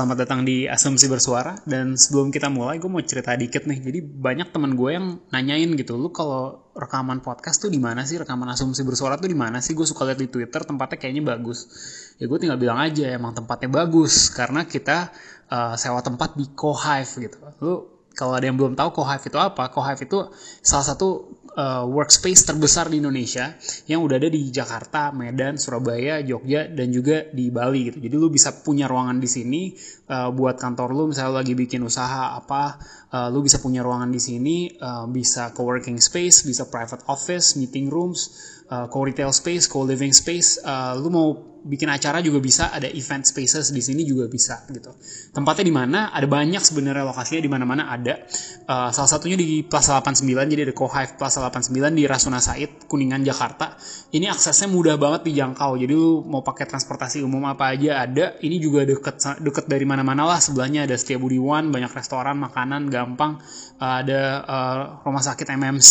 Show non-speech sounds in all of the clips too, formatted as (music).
Selamat datang di Asumsi Bersuara dan sebelum kita mulai gue mau cerita dikit nih. Jadi banyak teman gue yang nanyain gitu, lu kalau rekaman podcast tuh di mana sih? Rekaman Asumsi Bersuara tuh di mana sih? Gue suka lihat di Twitter tempatnya kayaknya bagus. Ya gue tinggal bilang aja emang tempatnya bagus karena kita uh, sewa tempat di Cohive gitu. Lu kalau ada yang belum tahu Cohive itu apa? Cohive itu salah satu uh, workspace terbesar di Indonesia yang udah ada di Jakarta, Medan, Surabaya, Jogja, dan juga di Bali gitu. Jadi lu bisa punya ruangan di sini uh, buat kantor lu, misalnya lu lagi bikin usaha apa, uh, lu bisa punya ruangan di sini, uh, bisa co-working space, bisa private office, meeting rooms, uh, co-retail space, co-living space. Uh, lu mau bikin acara juga bisa, ada event spaces di sini juga bisa gitu. Tempatnya di mana? Ada banyak sebenarnya lokasinya di mana-mana ada. Uh, salah satunya di Plaza 89, jadi ada Cohive Plaza 89 di Rasuna Said, Kuningan, Jakarta. Ini aksesnya mudah banget dijangkau. Jadi lu mau pakai transportasi umum apa aja ada. Ini juga deket deket dari mana-mana lah. Sebelahnya ada Setiabudi One, banyak restoran, makanan, gampang. Uh, ada uh, rumah sakit MMC,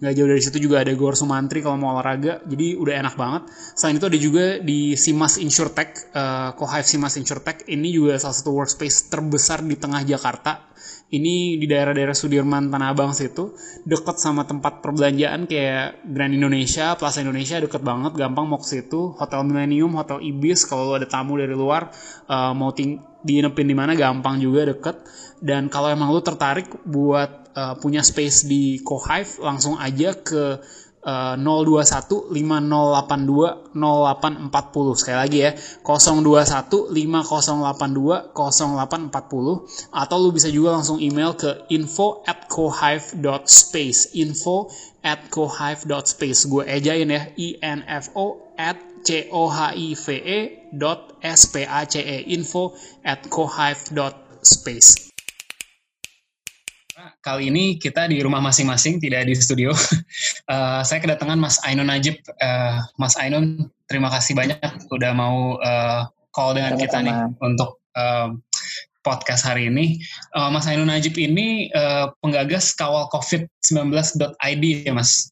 nggak jauh dari situ juga ada Gor Sumantri kalau mau olahraga. Jadi udah enak banget. Selain itu ada juga di Simas InsurTech, uh, Cohive Simas InsurTech. Ini juga salah satu workspace terbesar di tengah Jakarta. Ini di daerah-daerah Sudirman, Tanah Abang situ. Deket sama tempat perbelanjaan kayak Grand Indonesia, Plaza Indonesia deket banget, gampang mau ke situ. Hotel Millennium, Hotel Ibis, kalau ada tamu dari luar, uh, mau ting diinepin di mana gampang juga deket. Dan kalau emang lu tertarik buat uh, punya space di Cohive, langsung aja ke Uh, 021 5082 0840 sekali lagi ya 021 5082 0840 atau lu bisa juga langsung email ke info at cohive.space info at cohive.space gue ejain ya info at c o h i v e dot s p a c e. Info at cohive.space Kali ini kita di rumah masing-masing, tidak di studio. Uh, (laughs) saya kedatangan Mas Ainun Najib. Uh, Mas Ainun, terima kasih banyak udah mau uh, call dengan Sama-sama. kita nih untuk uh, podcast hari ini. Uh, Mas Ainun Najib ini uh, penggagas kawal COVID-19.id ya, Mas?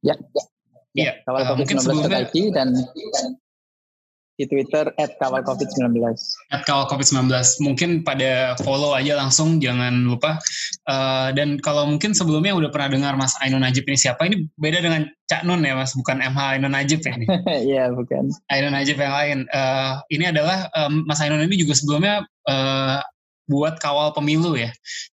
Ya, ya. Iya, kawal uh, mungkin sebelumnya dan (laughs) di Twitter at kawal COVID-19. At kawal COVID-19. Mungkin pada follow aja langsung, jangan lupa. Uh, dan kalau mungkin sebelumnya udah pernah dengar Mas Ainun Najib ini siapa, ini beda dengan Cak Nun ya Mas, bukan MH Ainun Najib ya ini. (laughs) Iya, bukan. Ainun Najib yang lain. Uh, ini adalah um, Mas Ainun ini juga sebelumnya uh, buat kawal pemilu ya.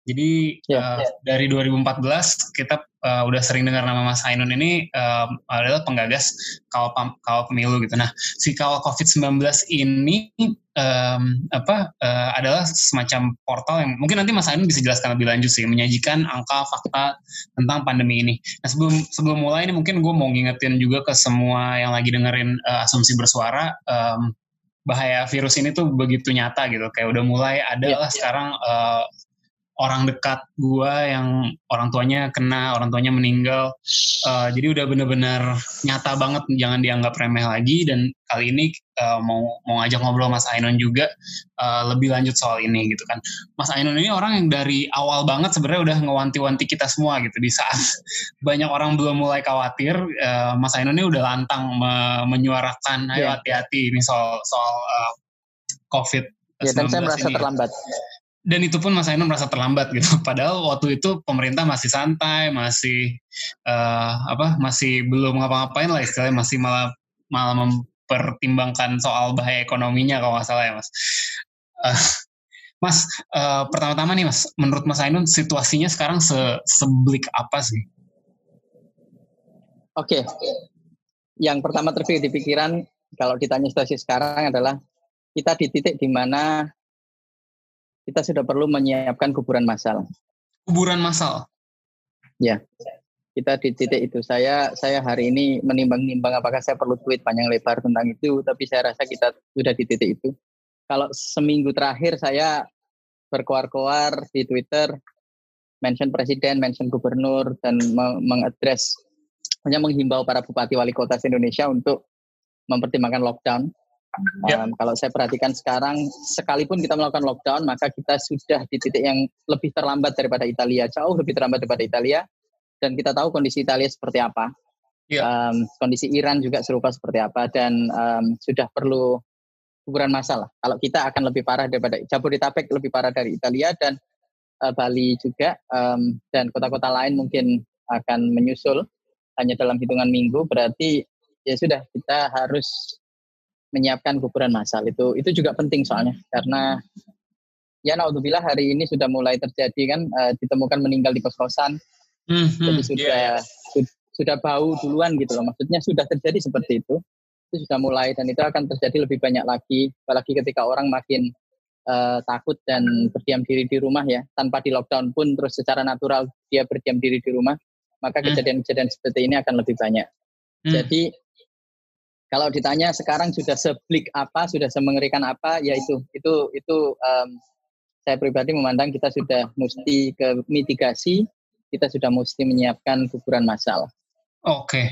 Jadi yeah, uh, yeah. dari 2014 kita uh, udah sering dengar nama Mas Ainun ini um, adalah penggagas kawal kawal pemilu gitu. Nah, si kawal COVID-19 ini um, apa uh, adalah semacam portal yang mungkin nanti Mas Ainun bisa jelaskan lebih lanjut sih menyajikan angka fakta tentang pandemi ini. Nah, sebelum sebelum mulai ini mungkin gue mau ngingetin juga ke semua yang lagi dengerin uh, asumsi bersuara um, bahaya virus ini tuh begitu nyata gitu kayak udah mulai ada yeah, lah yeah. sekarang uh, orang dekat gua yang orang tuanya kena orang tuanya meninggal. Uh, jadi udah bener-bener nyata banget jangan dianggap remeh lagi. Dan kali ini uh, mau mau ngajak ngobrol Mas Ainun juga uh, lebih lanjut soal ini gitu kan. Mas Ainun ini orang yang dari awal banget sebenarnya udah ngewanti-wanti kita semua gitu. Di saat (laughs) banyak orang belum mulai khawatir uh, Mas Ainun ini udah lantang me menyuarakan ayo iya. hati-hati ini soal soal uh, COVID Ya, dan saya merasa ini. terlambat dan itu pun Mas Ainun merasa terlambat gitu. (laughs) Padahal waktu itu pemerintah masih santai, masih uh, apa, masih belum ngapa-ngapain lah istilahnya, masih malah malah mempertimbangkan soal bahaya ekonominya kalau nggak salah ya Mas. Uh, mas, uh, pertama-tama nih Mas, menurut Mas Ainun situasinya sekarang se seblik apa sih? Oke, okay. yang pertama terpikir di pikiran kalau ditanya situasi sekarang adalah kita di titik di mana kita sudah perlu menyiapkan kuburan massal. Kuburan massal? Ya, kita di titik itu. Saya saya hari ini menimbang-nimbang apakah saya perlu tweet panjang lebar tentang itu, tapi saya rasa kita sudah di titik itu. Kalau seminggu terakhir saya berkoar-koar di Twitter, mention presiden, mention gubernur, dan mengadres, hanya menghimbau para bupati wali kota Indonesia untuk mempertimbangkan lockdown. Yep. Um, kalau saya perhatikan sekarang, sekalipun kita melakukan lockdown, maka kita sudah di titik yang lebih terlambat daripada Italia, jauh lebih terlambat daripada Italia, dan kita tahu kondisi Italia seperti apa. Yep. Um, kondisi Iran juga serupa seperti apa, dan um, sudah perlu kuburan masalah. Kalau kita akan lebih parah daripada Jabodetabek lebih parah dari Italia dan uh, Bali juga um, dan kota-kota lain mungkin akan menyusul hanya dalam hitungan minggu berarti ya sudah kita harus menyiapkan kuburan massal itu itu juga penting soalnya. Karena ya naudzubillah hari ini sudah mulai terjadi kan uh, ditemukan meninggal di kos-kosan. Mm -hmm, jadi sudah yeah, yeah. sudah bau duluan gitu loh. Maksudnya sudah terjadi seperti itu. Itu sudah mulai dan itu akan terjadi lebih banyak lagi. Apalagi ketika orang makin uh, takut dan berdiam diri di rumah ya. Tanpa di lockdown pun terus secara natural dia berdiam diri di rumah maka hmm. kejadian-kejadian seperti ini akan lebih banyak. Hmm. jadi kalau ditanya sekarang sudah seblik apa sudah semengerikan apa ya itu itu itu um, saya pribadi memandang kita sudah mesti ke mitigasi kita sudah mesti menyiapkan kuburan massal. Oke,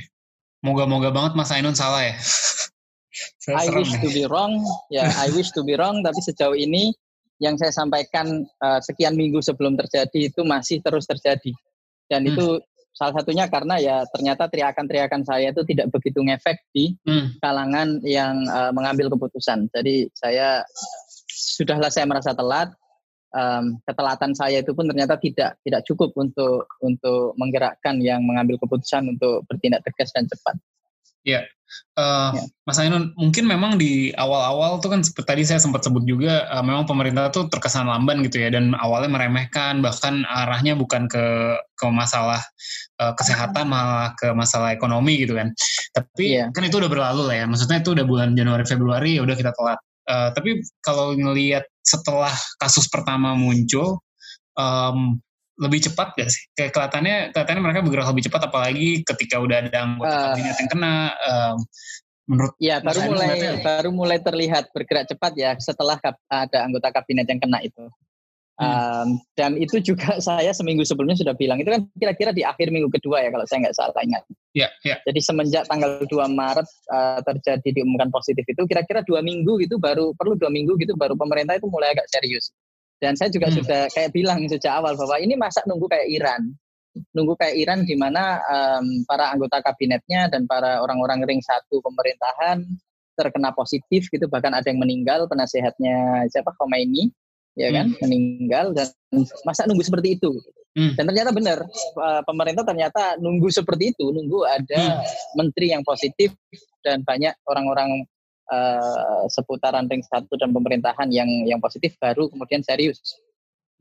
Moga-moga banget Mas Ainun salah ya. (laughs) I wish to be wrong, ya yeah, I wish to be wrong, tapi sejauh ini yang saya sampaikan uh, sekian minggu sebelum terjadi itu masih terus terjadi. Dan hmm. itu salah satunya karena ya ternyata teriakan-teriakan saya itu tidak begitu ngefek di hmm. kalangan yang uh, mengambil keputusan. Jadi saya sudahlah saya merasa telat, um, ketelatan saya itu pun ternyata tidak tidak cukup untuk untuk menggerakkan yang mengambil keputusan untuk bertindak tegas dan cepat. Ya, uh, ya. Mas Ainun, mungkin memang di awal-awal tuh kan seperti tadi saya sempat sebut juga, uh, memang pemerintah tuh terkesan lamban gitu ya, dan awalnya meremehkan, bahkan arahnya bukan ke ke masalah uh, kesehatan, malah ke masalah ekonomi gitu kan. Tapi ya. kan itu udah berlalu lah ya, maksudnya itu udah bulan Januari Februari, ya udah kita telat. Uh, tapi kalau ngelihat setelah kasus pertama muncul um, lebih cepat gak sih? Kayak kelihatannya kelihatannya mereka bergerak lebih cepat apalagi ketika udah ada anggota uh, kabinet yang kena um, menurut Ya, baru mulai baru mulai terlihat bergerak cepat ya setelah ada anggota kabinet yang kena itu. Um, dan itu juga (laughs) saya seminggu sebelumnya sudah bilang itu kan kira-kira di akhir minggu kedua ya kalau saya nggak salah ingat. Ya, ya. Jadi semenjak tanggal 2 Maret uh, terjadi diumumkan positif itu kira-kira dua minggu gitu baru perlu dua minggu gitu baru pemerintah itu mulai agak serius. Dan saya juga hmm. sudah kayak bilang sejak awal bahwa ini masa nunggu kayak Iran, nunggu kayak Iran di mana um, para anggota kabinetnya dan para orang-orang ring satu pemerintahan terkena positif gitu bahkan ada yang meninggal penasehatnya siapa Khomeini ya kan hmm. meninggal dan masa nunggu seperti itu hmm. dan ternyata benar pemerintah ternyata nunggu seperti itu nunggu ada hmm. menteri yang positif dan banyak orang-orang uh, seputaran ring satu dan pemerintahan yang yang positif baru kemudian serius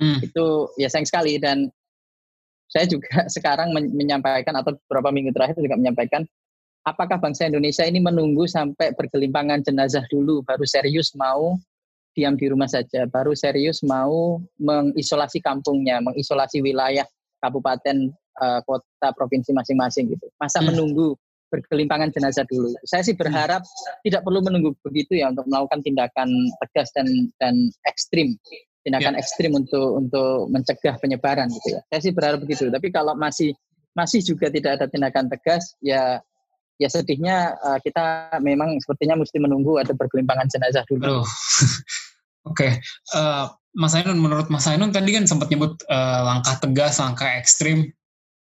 hmm. itu ya sayang sekali dan saya juga (laughs) sekarang menyampaikan atau beberapa minggu terakhir juga menyampaikan apakah bangsa Indonesia ini menunggu sampai bergelimpangan jenazah dulu baru serius mau diam di rumah saja, baru serius mau mengisolasi kampungnya, mengisolasi wilayah kabupaten, uh, kota, provinsi masing-masing gitu. Masa hmm. menunggu berkelimpangan jenazah dulu. Saya sih berharap tidak perlu menunggu begitu ya untuk melakukan tindakan tegas dan dan ekstrim, tindakan ya. ekstrim untuk untuk mencegah penyebaran gitu ya. Saya sih berharap begitu. Tapi kalau masih masih juga tidak ada tindakan tegas, ya ya sedihnya uh, kita memang sepertinya mesti menunggu ada berkelimpangan jenazah dulu. Oh. (laughs) Oke, okay. uh, eh, Mas Ainun, menurut Mas Ainun tadi kan sempat nyebut uh, langkah tegas, langkah ekstrim,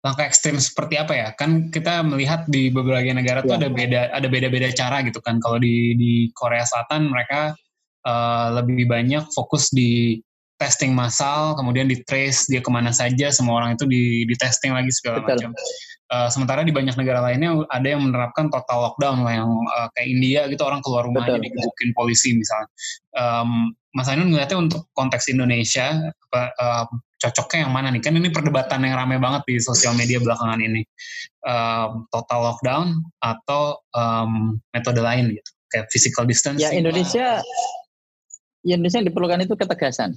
langkah ekstrim seperti apa ya? Kan kita melihat di beberapa negara ya. tuh ada beda, ada beda-beda cara gitu kan. Kalau di di Korea Selatan mereka uh, lebih banyak fokus di testing massal, kemudian di trace dia ke mana saja, semua orang itu di, di testing lagi segala macam. Uh, sementara di banyak negara lainnya ada yang menerapkan total lockdown lah yang uh, kayak India gitu orang keluar rumah aja digebukin polisi misalnya. Um, Mas Ainun ngeliatnya untuk konteks Indonesia apa, uh, cocoknya yang mana nih? Kan ini perdebatan yang ramai banget di sosial media belakangan ini. Um, total lockdown atau um, metode lain gitu, kayak physical distancing. Ya Indonesia, ya Indonesia yang diperlukan itu ketegasan,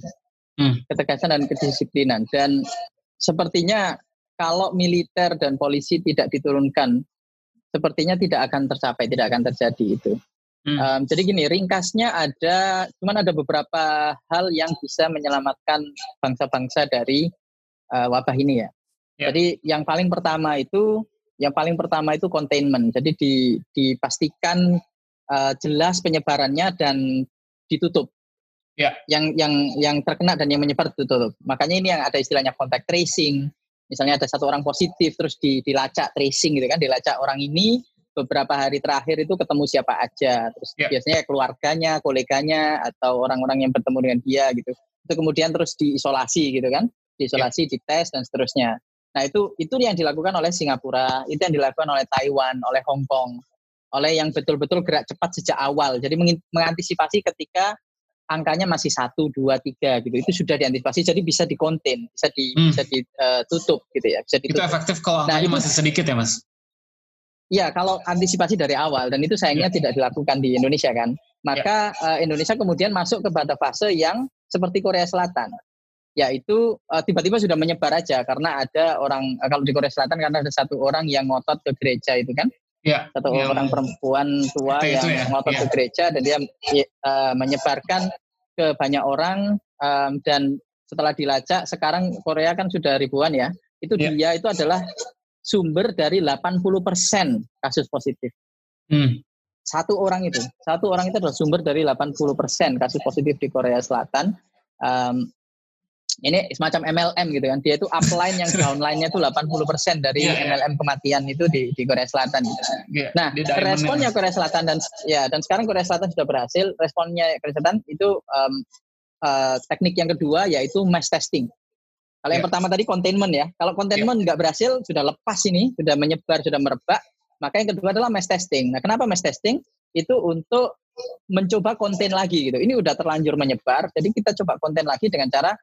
hmm. ketegasan dan kedisiplinan. Dan sepertinya kalau militer dan polisi tidak diturunkan, sepertinya tidak akan tercapai, tidak akan terjadi itu. Hmm. Um, jadi gini, ringkasnya ada, cuman ada beberapa hal yang bisa menyelamatkan bangsa-bangsa dari uh, wabah ini ya. ya. Jadi yang paling pertama itu, yang paling pertama itu containment. Jadi di, dipastikan uh, jelas penyebarannya dan ditutup. Ya. Yang yang yang terkena dan yang menyebar ditutup. Makanya ini yang ada istilahnya contact tracing. Misalnya ada satu orang positif terus di, dilacak tracing gitu kan, dilacak orang ini beberapa hari terakhir itu ketemu siapa aja terus yeah. biasanya keluarganya koleganya atau orang-orang yang bertemu dengan dia gitu itu kemudian terus diisolasi gitu kan diisolasi yeah. dites dan seterusnya nah itu itu yang dilakukan oleh Singapura itu yang dilakukan oleh Taiwan oleh Hong Kong oleh yang betul-betul gerak cepat sejak awal jadi mengantisipasi ketika angkanya masih satu dua tiga gitu itu sudah diantisipasi jadi bisa dikonten bisa di hmm. bisa ditutup gitu ya bisa ditutup. itu efektif kalau nah, angkanya nah, masih sedikit ya mas Ya, kalau antisipasi dari awal dan itu sayangnya ya. tidak dilakukan di Indonesia kan, maka ya. uh, Indonesia kemudian masuk kepada fase yang seperti Korea Selatan, yaitu uh, tiba-tiba sudah menyebar aja karena ada orang uh, kalau di Korea Selatan karena ada satu orang yang ngotot ke gereja itu kan, ya, satu ya, orang perempuan tua yang ya. ngotot ya. ke gereja dan dia uh, menyebarkan ke banyak orang um, dan setelah dilacak sekarang Korea kan sudah ribuan ya, itu ya. dia itu adalah sumber dari 80% kasus positif. Hmm. Satu orang itu, satu orang itu adalah sumber dari 80% kasus positif di Korea Selatan. Um, ini semacam MLM gitu kan. Dia itu upline yang downline-nya itu 80% dari yeah, yeah. MLM kematian itu di, di Korea Selatan gitu. Yeah, nah, responnya Korea Selatan dan ya dan sekarang Korea Selatan sudah berhasil. Responnya Korea Selatan itu um, uh, teknik yang kedua yaitu mass testing. Kalau yang ya. pertama tadi containment ya. Kalau containment ya. nggak berhasil, sudah lepas ini, sudah menyebar, sudah merebak. Maka yang kedua adalah mass testing. Nah, kenapa mass testing? Itu untuk mencoba konten lagi gitu. Ini udah terlanjur menyebar, jadi kita coba konten lagi dengan cara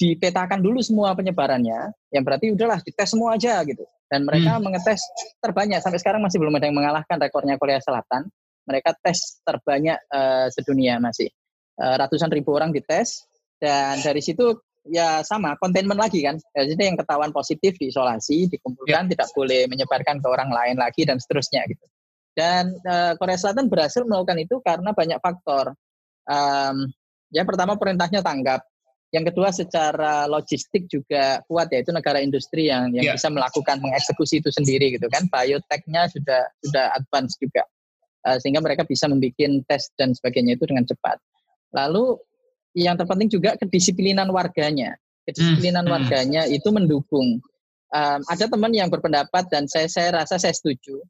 dipetakan dulu semua penyebarannya. Yang berarti udahlah dites semua aja gitu. Dan mereka hmm. mengetes terbanyak sampai sekarang masih belum ada yang mengalahkan rekornya Korea Selatan. Mereka tes terbanyak uh, sedunia masih. Uh, ratusan ribu orang dites dan dari situ ya sama containment lagi kan. Ya, jadi yang ketahuan positif diisolasi dikumpulkan ya. tidak boleh menyebarkan ke orang lain lagi dan seterusnya gitu. Dan uh, Korea Selatan berhasil melakukan itu karena banyak faktor. Um, yang pertama perintahnya tanggap. Yang kedua secara logistik juga kuat ya itu negara industri yang yang yeah. bisa melakukan mengeksekusi itu sendiri gitu kan. Bioteknya sudah sudah advance juga. Uh, sehingga mereka bisa membuat tes dan sebagainya itu dengan cepat. Lalu yang terpenting juga kedisiplinan warganya. Kedisiplinan hmm. warganya itu mendukung. Um, ada teman yang berpendapat dan saya saya rasa saya setuju.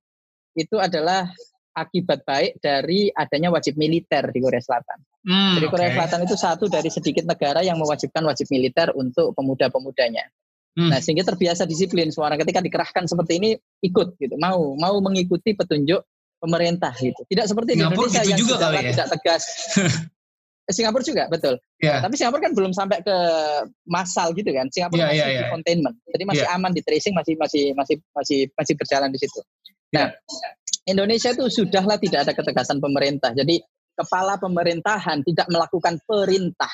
Itu adalah akibat baik dari adanya wajib militer di Korea Selatan. Hmm, Jadi Korea okay. Selatan itu satu dari sedikit negara yang mewajibkan wajib militer untuk pemuda-pemudanya. Hmm. Nah, sehingga terbiasa disiplin suara ketika dikerahkan seperti ini ikut gitu, mau mau mengikuti petunjuk pemerintah gitu. Tidak seperti di Indonesia gitu yang juga kali ya? tidak tegas. (laughs) Eh, Singapura juga betul. Yeah. Nah, tapi Singapura kan belum sampai ke massal gitu kan. Singapura yeah, masih yeah, yeah. di containment. Jadi masih yeah. aman di tracing masih masih masih masih masih berjalan di situ. Nah, yeah. Indonesia itu sudahlah tidak ada ketegasan pemerintah. Jadi kepala pemerintahan tidak melakukan perintah.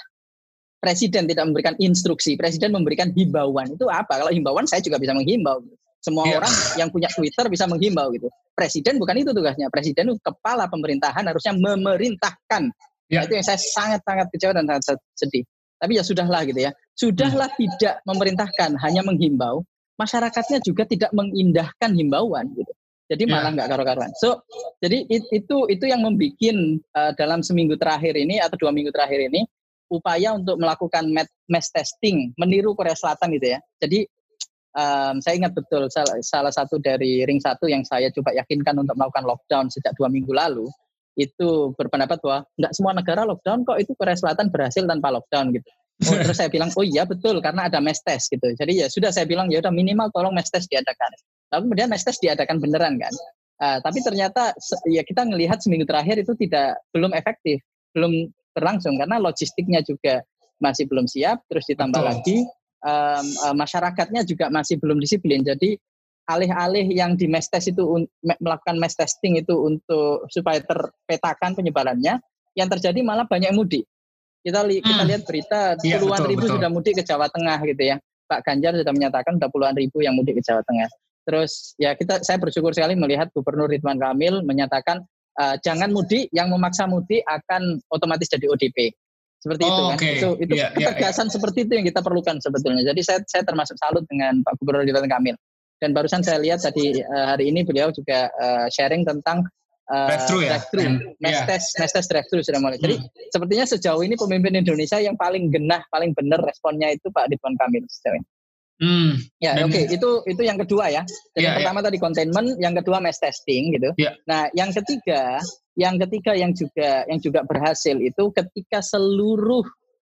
Presiden tidak memberikan instruksi, presiden memberikan himbauan. Itu apa? Kalau himbauan saya juga bisa menghimbau. Semua yeah. orang yang punya Twitter bisa menghimbau gitu. Presiden bukan itu tugasnya. Presiden itu kepala pemerintahan harusnya memerintahkan Ya. Nah, itu yang saya sangat-sangat kecewa dan sangat sedih. Tapi ya sudahlah gitu ya. Sudahlah hmm. tidak memerintahkan, hanya menghimbau. Masyarakatnya juga tidak mengindahkan himbauan gitu. Jadi ya. malah nggak karu-karuan. So, jadi itu itu yang membuat uh, dalam seminggu terakhir ini atau dua minggu terakhir ini upaya untuk melakukan mass testing meniru Korea Selatan gitu ya. Jadi um, saya ingat betul salah, salah satu dari ring satu yang saya coba yakinkan untuk melakukan lockdown sejak dua minggu lalu itu berpendapat bahwa nggak semua negara lockdown kok itu Korea Selatan berhasil tanpa lockdown gitu. Oh, (laughs) terus saya bilang, oh iya betul karena ada mass test gitu. Jadi ya sudah saya bilang ya udah minimal tolong mass test diadakan. Lalu kemudian mass test diadakan beneran kan. Uh, tapi ternyata ya kita melihat seminggu terakhir itu tidak belum efektif, belum berlangsung karena logistiknya juga masih belum siap. Terus ditambah betul. lagi um, uh, masyarakatnya juga masih belum disiplin. Jadi alih-alih yang di mass test itu melakukan mass testing itu untuk supaya terpetakan penyebarannya, yang terjadi malah banyak mudik. Kita li, hmm. kita lihat berita iya, puluhan betul, ribu betul. sudah mudik ke Jawa Tengah gitu ya. Pak Ganjar sudah menyatakan sudah puluhan ribu yang mudik ke Jawa Tengah. Terus ya kita saya bersyukur sekali melihat Gubernur Ridwan Kamil menyatakan uh, jangan mudik, yang memaksa mudik akan otomatis jadi ODP. Seperti oh, itu kan. Okay. Itu itu yeah, iya, ketegasan yeah, yeah. seperti itu yang kita perlukan sebetulnya. Jadi saya saya termasuk salut dengan Pak Gubernur Ridwan Kamil. Dan barusan saya lihat tadi uh, hari ini beliau juga uh, sharing tentang uh, ya. Drive-thru. Mass test, mass test drive-thru sudah mulai. Jadi hmm. sepertinya sejauh ini pemimpin Indonesia yang paling genah, paling benar responnya itu Pak Ridwan Kamil sejauh ini. Hmm. Ya, oke, okay. itu itu yang kedua ya. Jadi yeah, yang ya. pertama yeah. tadi containment, yang kedua mass testing gitu. Yeah. Nah, yang ketiga, yang ketiga yang juga yang juga berhasil itu ketika seluruh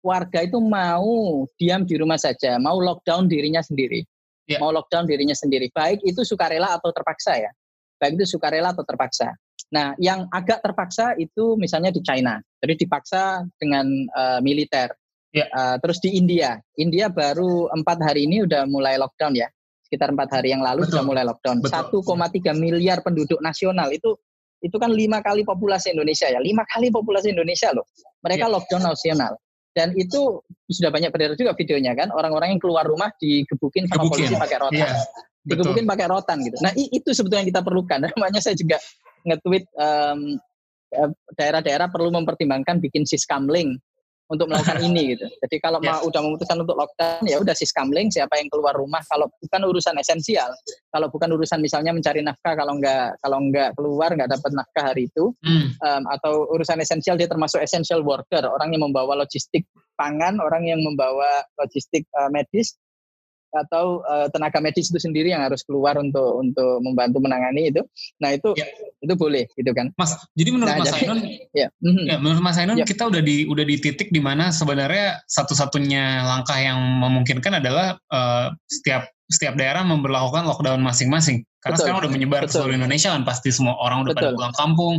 warga itu mau diam di rumah saja, mau lockdown dirinya sendiri. Yeah. Mau lockdown dirinya sendiri. Baik itu sukarela atau terpaksa ya. Baik itu sukarela atau terpaksa. Nah, yang agak terpaksa itu misalnya di China. Jadi dipaksa dengan uh, militer. Ya. Uh, terus di India, India baru empat hari ini udah mulai lockdown ya, sekitar empat hari yang lalu sudah mulai lockdown. 1,3 miliar penduduk nasional itu itu kan lima kali populasi Indonesia ya, lima kali populasi Indonesia loh. Mereka ya. lockdown nasional dan itu sudah banyak beredar juga videonya kan, orang-orang yang keluar rumah digebukin sama Gebukin. polisi pakai rotan, ya, digebukin pakai rotan gitu. Nah itu sebetulnya yang kita perlukan. (laughs) Namanya saya juga nge-tweet um, daerah-daerah perlu mempertimbangkan bikin siskamling untuk melakukan ini gitu. Jadi kalau yes. mau udah memutuskan untuk lockdown ya udah siskamling siapa yang keluar rumah kalau bukan urusan esensial. Kalau bukan urusan misalnya mencari nafkah kalau nggak kalau nggak keluar nggak dapat nafkah hari itu mm. um, atau urusan esensial dia termasuk essential worker, orang yang membawa logistik pangan, orang yang membawa logistik uh, medis atau uh, tenaga medis itu sendiri yang harus keluar untuk untuk membantu menangani itu. Nah itu ya. itu boleh gitu kan. Mas, jadi menurut nah, Mas Ainun, (laughs) ya. Mhm. ya menurut Mas Ainun ya. kita udah di udah di titik di mana sebenarnya satu-satunya langkah yang memungkinkan adalah uh, setiap setiap daerah memperlakukan lockdown masing-masing. Karena Betul. sekarang udah menyebar ke seluruh Indonesia kan pasti semua orang udah Betul. pada pulang kampung,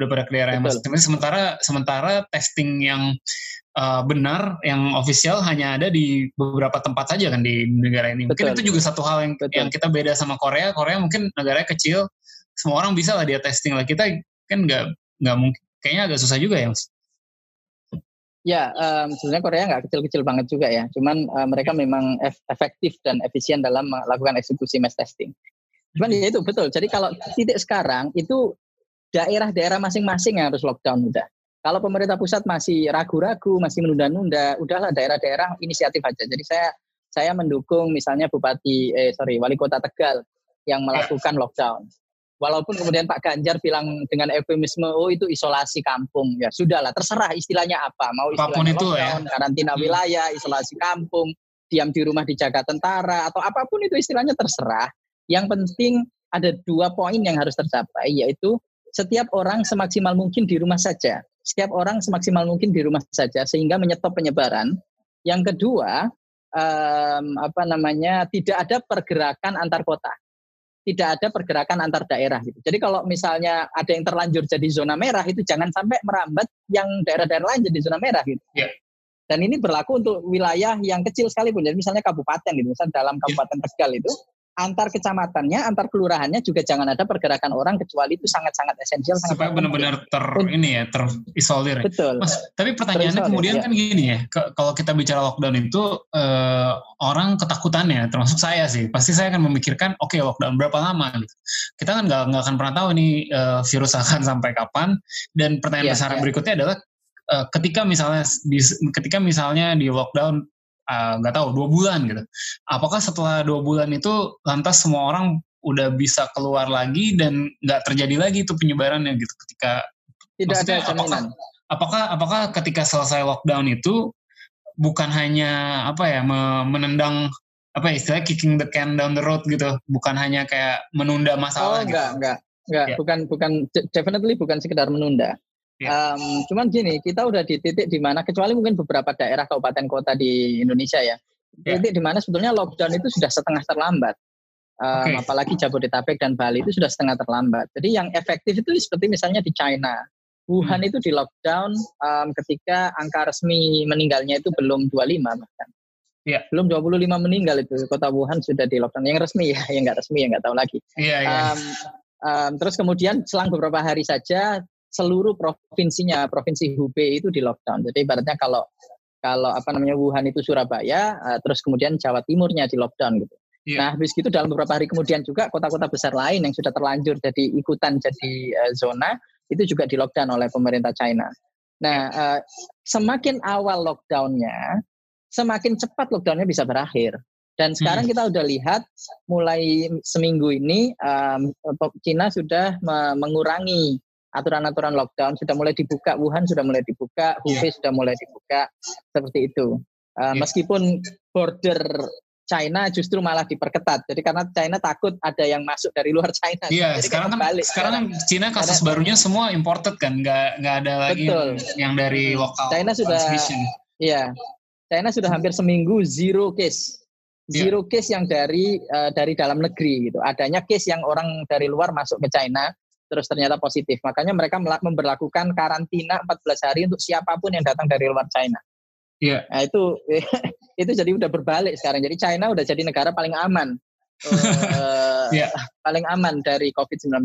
udah pada ke daerah yang masing-masing. Sementara sementara testing yang uh, benar yang official hanya ada di beberapa tempat saja kan di negara ini. Mungkin Betul. itu juga satu hal yang Betul. yang kita beda sama Korea. Korea mungkin negaranya kecil, semua orang bisa lah dia testing lah. Kita kan nggak nggak mungkin. Kayaknya agak susah juga ya, Mas. Ya, um, sebenarnya Korea nggak kecil-kecil banget juga ya. Cuman uh, mereka memang efektif dan efisien dalam melakukan eksekusi mass testing. Cuman ya itu betul. Jadi kalau titik sekarang itu daerah-daerah masing-masing yang harus lockdown udah. Kalau pemerintah pusat masih ragu-ragu, masih menunda-nunda, udahlah daerah-daerah inisiatif aja. Jadi saya saya mendukung misalnya Bupati eh sorry Wali Kota Tegal yang melakukan lockdown. Walaupun kemudian Pak Ganjar bilang dengan eufemisme, oh itu isolasi kampung. Ya sudahlah, terserah istilahnya apa. Mau istilahnya itu lockdown, ya. karantina hmm. wilayah, isolasi kampung, diam di rumah dijaga tentara, atau apa pun itu istilahnya terserah. Yang penting ada dua poin yang harus tercapai, yaitu setiap orang semaksimal mungkin di rumah saja setiap orang semaksimal mungkin di rumah saja sehingga menyetop penyebaran. Yang kedua, um, apa namanya tidak ada pergerakan antar kota, tidak ada pergerakan antar daerah gitu. Jadi kalau misalnya ada yang terlanjur jadi zona merah itu jangan sampai merambat yang daerah-daerah lain jadi zona merah gitu. Yeah. Dan ini berlaku untuk wilayah yang kecil sekalipun. Jadi misalnya kabupaten gitu, misalnya dalam ya. Kabupaten Tegal itu antar kecamatannya, antar kelurahannya juga jangan ada pergerakan orang kecuali itu sangat-sangat esensial. Supaya benar-benar ter ini ya terisolir. Betul. Mas, tapi pertanyaannya kemudian ya. kan gini ya, ke, kalau kita bicara lockdown itu eh, orang ketakutannya, termasuk saya sih, pasti saya akan memikirkan, oke okay, lockdown berapa lama? Gitu. Kita kan nggak nggak akan pernah tahu nih eh, virus akan (laughs) sampai kapan. Dan pertanyaan ya, besar ya. berikutnya adalah eh, ketika misalnya di, ketika misalnya di lockdown nggak uh, tahu dua bulan gitu. Apakah setelah dua bulan itu lantas semua orang udah bisa keluar lagi dan nggak terjadi lagi itu penyebarannya gitu ketika tidak ada apakah, apakah apakah ketika selesai lockdown itu bukan hanya apa ya menendang apa ya, istilah kicking the can down the road gitu bukan hanya kayak menunda masalah oh, enggak gitu. enggak enggak yeah. bukan bukan definitely bukan sekedar menunda Yeah. Um, cuman gini, kita udah di titik di mana kecuali mungkin beberapa daerah kabupaten kota di Indonesia ya, yeah. titik di mana sebetulnya lockdown itu sudah setengah terlambat. Um, okay. Apalagi Jabodetabek dan Bali itu sudah setengah terlambat. Jadi yang efektif itu seperti misalnya di China, Wuhan hmm. itu di lockdown um, ketika angka resmi meninggalnya itu belum 25 bahkan. Yeah. Belum 25 meninggal itu kota Wuhan sudah di lockdown. Yang resmi ya, (laughs) yang nggak resmi ya nggak tahu lagi. Yeah, yeah. Um, um, terus kemudian selang beberapa hari saja seluruh provinsinya, provinsi Hubei itu di lockdown. Jadi ibaratnya kalau kalau apa namanya Wuhan itu Surabaya, uh, terus kemudian Jawa Timurnya di lockdown gitu. Yeah. Nah, habis itu dalam beberapa hari kemudian juga kota-kota besar lain yang sudah terlanjur jadi ikutan jadi uh, zona, itu juga di lockdown oleh pemerintah China. Nah, uh, semakin awal lockdownnya, semakin cepat lockdownnya bisa berakhir. Dan sekarang hmm. kita udah lihat mulai seminggu ini um, Cina sudah mengurangi aturan-aturan lockdown, sudah mulai dibuka, Wuhan sudah mulai dibuka, Hubei yeah. sudah mulai dibuka, seperti itu. Uh. Meskipun border China justru malah diperketat. Jadi karena China takut ada yang masuk dari luar China. Iya, Jadi sekarang kan balik. sekarang kan China kasus karena, barunya semua imported kan, nggak nggak ada lagi betul. yang, dari lokal. China sudah Iya. China sudah hampir seminggu zero case. Iya. Zero yeah. case yang dari uh, dari dalam negeri gitu. Adanya case yang orang dari luar masuk ke China terus ternyata positif. Makanya mereka memperlakukan karantina 14 hari untuk siapa pun yang datang dari luar China. Iya. Nah, itu (laughs) itu jadi udah berbalik sekarang. Jadi China udah jadi negara paling aman. uh, (laughs) yeah. paling aman dari COVID-19.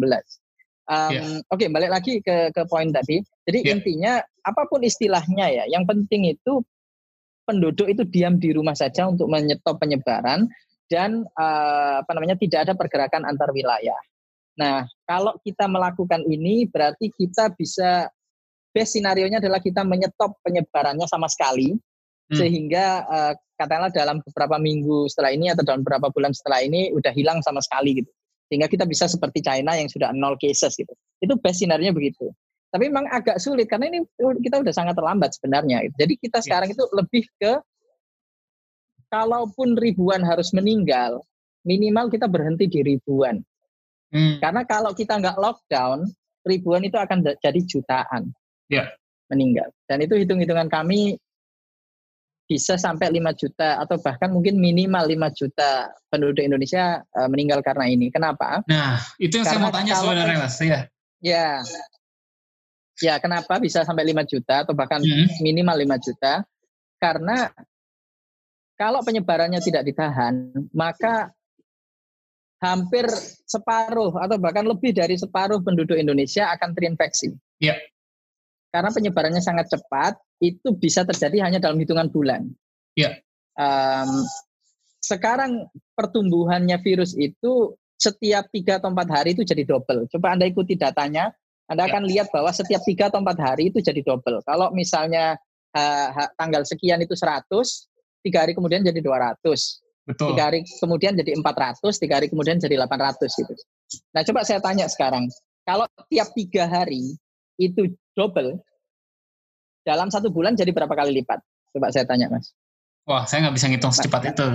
Um, yeah. Oke, okay, balik lagi ke ke poin tadi. Jadi yeah. intinya apa pun istilahnya ya, yang penting itu penduduk itu diam di rumah saja untuk menyetop penyebaran dan uh, apa namanya tidak ada pergerakan antar wilayah. Nah, kalau kita melakukan ini berarti kita bisa best scenario-nya adalah kita menyetop penyebarannya sama sekali hmm. sehingga uh, katakanlah dalam beberapa minggu setelah ini atau dalam beberapa bulan setelah ini udah hilang sama sekali gitu. Sehingga kita bisa seperti China yang sudah nol cases gitu. Itu best sinarnya begitu. Tapi memang agak sulit karena ini kita udah sangat terlambat sebenarnya gitu. jadi kita sekarang itu lebih ke kalaupun ribuan harus meninggal minimal kita berhenti di ribuan hmm. karena kalau kita nggak lockdown ribuan itu akan jadi jutaan yeah. meninggal dan itu hitung-hitungan kami bisa sampai 5 juta atau bahkan mungkin minimal 5 juta penduduk Indonesia uh, meninggal karena ini. Kenapa? Nah, itu yang karena saya mau tanya sebenarnya Mas. Ya. Ya. Ya, kenapa bisa sampai 5 juta atau bahkan hmm. minimal 5 juta? Karena kalau penyebarannya tidak ditahan, maka hampir separuh atau bahkan lebih dari separuh penduduk Indonesia akan terinfeksi. Iya. Karena penyebarannya sangat cepat, itu bisa terjadi hanya dalam hitungan bulan. Ya. Um, sekarang pertumbuhannya virus itu setiap tiga atau empat hari itu jadi double. Coba anda ikuti datanya, anda ya. akan lihat bahwa setiap tiga atau empat hari itu jadi double. Kalau misalnya ha, tanggal sekian itu 100, tiga hari kemudian jadi 200. Betul. Tiga hari kemudian jadi 400, tiga hari kemudian jadi 800 gitu. Nah coba saya tanya sekarang, kalau tiap tiga hari itu double, dalam satu bulan jadi berapa kali lipat? Coba saya tanya, Mas. Wah, saya nggak bisa ngitung secepat itu.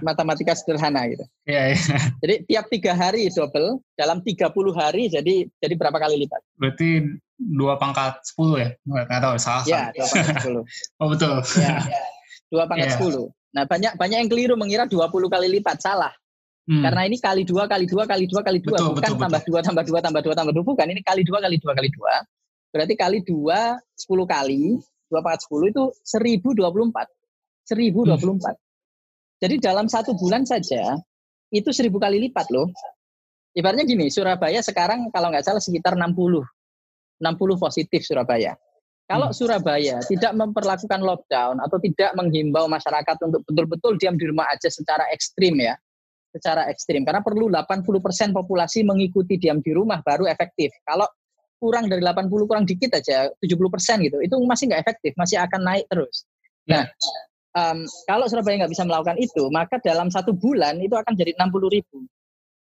Matematika (laughs) sederhana gitu. Iya, iya. Jadi tiap tiga hari double, dalam 30 hari jadi jadi berapa kali lipat? Berarti dua pangkat 10 ya? Nggak tahu, salah. Iya, dua pangkat 10. (laughs) oh, betul. Ya, dua pangkat yeah. 10. Nah, banyak banyak yang keliru mengira 20 kali lipat, salah. Hmm. Karena ini kali dua, kali dua, kali dua, kali dua, bukan betul, tambah betul. dua, tambah dua, tambah dua, tambah dua, bukan. Ini kali dua, kali dua, kali dua. Berarti kali dua, sepuluh kali, dua pangkat sepuluh itu seribu dua puluh empat. Seribu dua puluh empat. Jadi dalam satu bulan saja, itu seribu kali lipat loh. Ibaratnya gini, Surabaya sekarang kalau nggak salah sekitar 60. 60 positif Surabaya. Kalau hmm. Surabaya tidak memperlakukan lockdown atau tidak menghimbau masyarakat untuk betul-betul diam di rumah aja secara ekstrim ya, secara ekstrim karena perlu 80% populasi mengikuti diam di rumah baru efektif. Kalau kurang dari 80 kurang dikit aja 70 persen gitu itu masih nggak efektif masih akan naik terus ya. nah um, kalau Surabaya nggak bisa melakukan itu maka dalam satu bulan itu akan jadi 60 ribu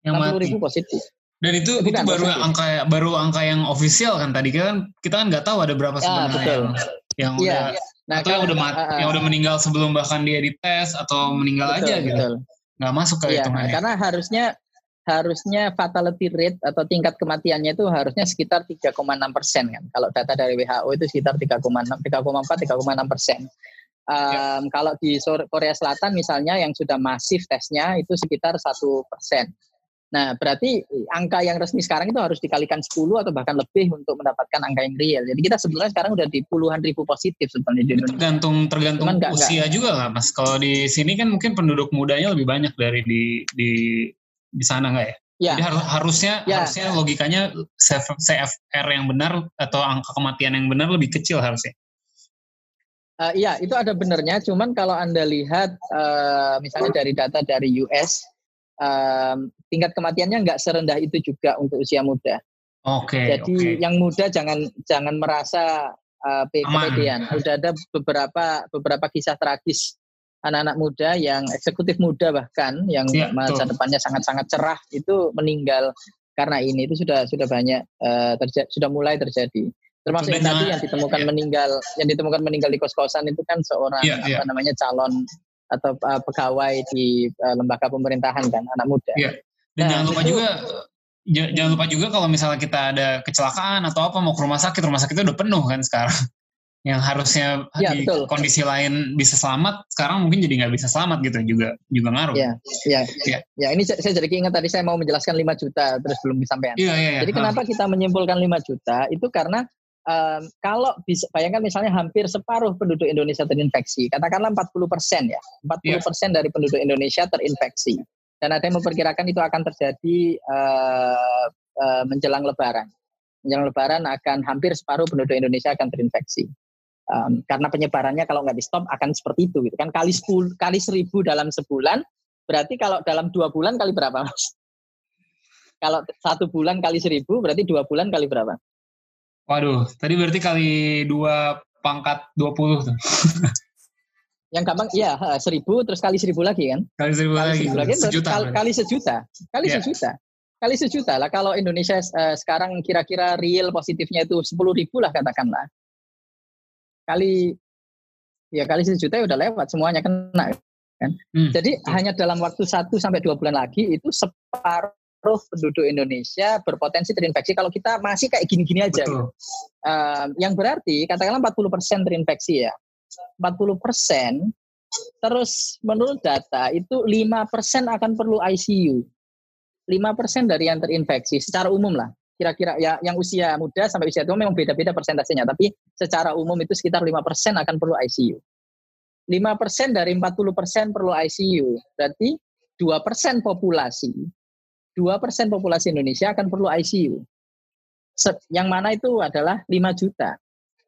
yang 60 ribu positif dan itu itu, itu baru positif. angka baru angka yang ofisial kan tadi kan kita kan nggak tahu ada berapa ya, sebenarnya ya, yang yang ya. udah nah, atau kan, yang udah mati, uh, yang udah meninggal sebelum bahkan dia dites atau meninggal betul, aja gitu nggak masuk ke ya, hitungannya karena harusnya harusnya fatality rate atau tingkat kematiannya itu harusnya sekitar 3,6 persen kan. Kalau data dari WHO itu sekitar 3,6, 3,4, 3,6 persen. Um, ya. Kalau di Korea Selatan misalnya yang sudah masif tesnya itu sekitar satu persen. Nah, berarti angka yang resmi sekarang itu harus dikalikan 10 atau bahkan lebih untuk mendapatkan angka yang real. Jadi kita sebenarnya sekarang udah di puluhan ribu positif sebenarnya di Indonesia. Tergantung tergantung Cuman usia gak, juga lah, Mas. Kalau di sini kan mungkin penduduk mudanya lebih banyak dari di di di sana nggak ya? Ya. Jadi har harusnya ya. harusnya logikanya CFR yang benar atau angka kematian yang benar lebih kecil harusnya. Uh, iya, itu ada benernya. Cuman kalau anda lihat uh, misalnya dari data dari US, um, tingkat kematiannya nggak serendah itu juga untuk usia muda. Oke. Jadi oke. yang muda jangan jangan merasa uh, pe- Aman. kepedean. Udah ada beberapa beberapa kisah tragis anak-anak muda yang eksekutif muda bahkan yang Iya, masa betul. depannya sangat-sangat cerah itu meninggal karena ini itu sudah sudah banyak uh, terja- sudah mulai terjadi. Termasuk yang tadi yang ditemukan iya. meninggal yang ditemukan meninggal di kos-kosan itu kan seorang Iya, iya. apa namanya calon atau uh, pegawai di uh, lembaga pemerintahan kan anak muda. Iya. Dan Nah, jangan lupa itu- juga ja- jangan lupa juga kalau misalnya kita ada kecelakaan atau apa mau ke rumah sakit, rumah sakitnya udah penuh kan sekarang. (laughs) Yang harusnya Iya, di betul. kondisi lain bisa selamat, sekarang mungkin jadi nggak bisa selamat gitu juga juga ngaruh. Iya, iya. Iya. Ya, ini saya jadi ingat tadi saya mau menjelaskan 5 juta terus belum disampaikan. Iya, iya, iya. Jadi kenapa kita menyimpulkan 5 juta? Itu karena em, kalau bisa bayangkan misalnya hampir separuh penduduk Indonesia terinfeksi, katakanlah 40 persen ya, 40 persen dari penduduk Indonesia terinfeksi. Dan ada yang memperkirakan itu akan terjadi eh, eh, menjelang Lebaran. Menjelang Lebaran akan hampir separuh penduduk Indonesia akan terinfeksi. Em, karena penyebarannya kalau nggak di stop akan seperti itu gitu kan kali 10 kali 1000 dalam sebulan berarti kalau dalam dua bulan kali berapa mas? Kalau satu bulan kali 1000 berarti dua bulan kali berapa? Waduh, tadi berarti kali dua pangkat 20 tuh. (laughs) Yang gampang iya 1000 terus kali 1000 lagi kan? Kali seribu Kali lagi. 1000 lagi Sejuta. kali, kali sejuta. Kali Iya. sejuta. Kali sejuta lah kalau Indonesia eh, sekarang kira-kira real positifnya itu 10.000 ribu lah katakanlah. Kali ya kali sejuta ya udah lewat semuanya kena. Hmm, Jadi betul. hanya dalam waktu 1 sampai 2 bulan lagi itu separuh penduduk Indonesia berpotensi terinfeksi kalau kita masih kayak gini-gini aja. Betul. Um, yang berarti katakanlah 40% terinfeksi ya. 40% terus menurut data itu 5% akan perlu ICU. 5% dari yang terinfeksi secara umum lah. Kira-kira ya yang usia muda sampai usia tua memang beda-beda persentasenya, tapi secara umum itu sekitar 5% akan perlu ICU. 5% dari 40% perlu ICU. Berarti 2% populasi 2% populasi Indonesia akan perlu ICU. Se- Yang mana itu adalah 5 juta.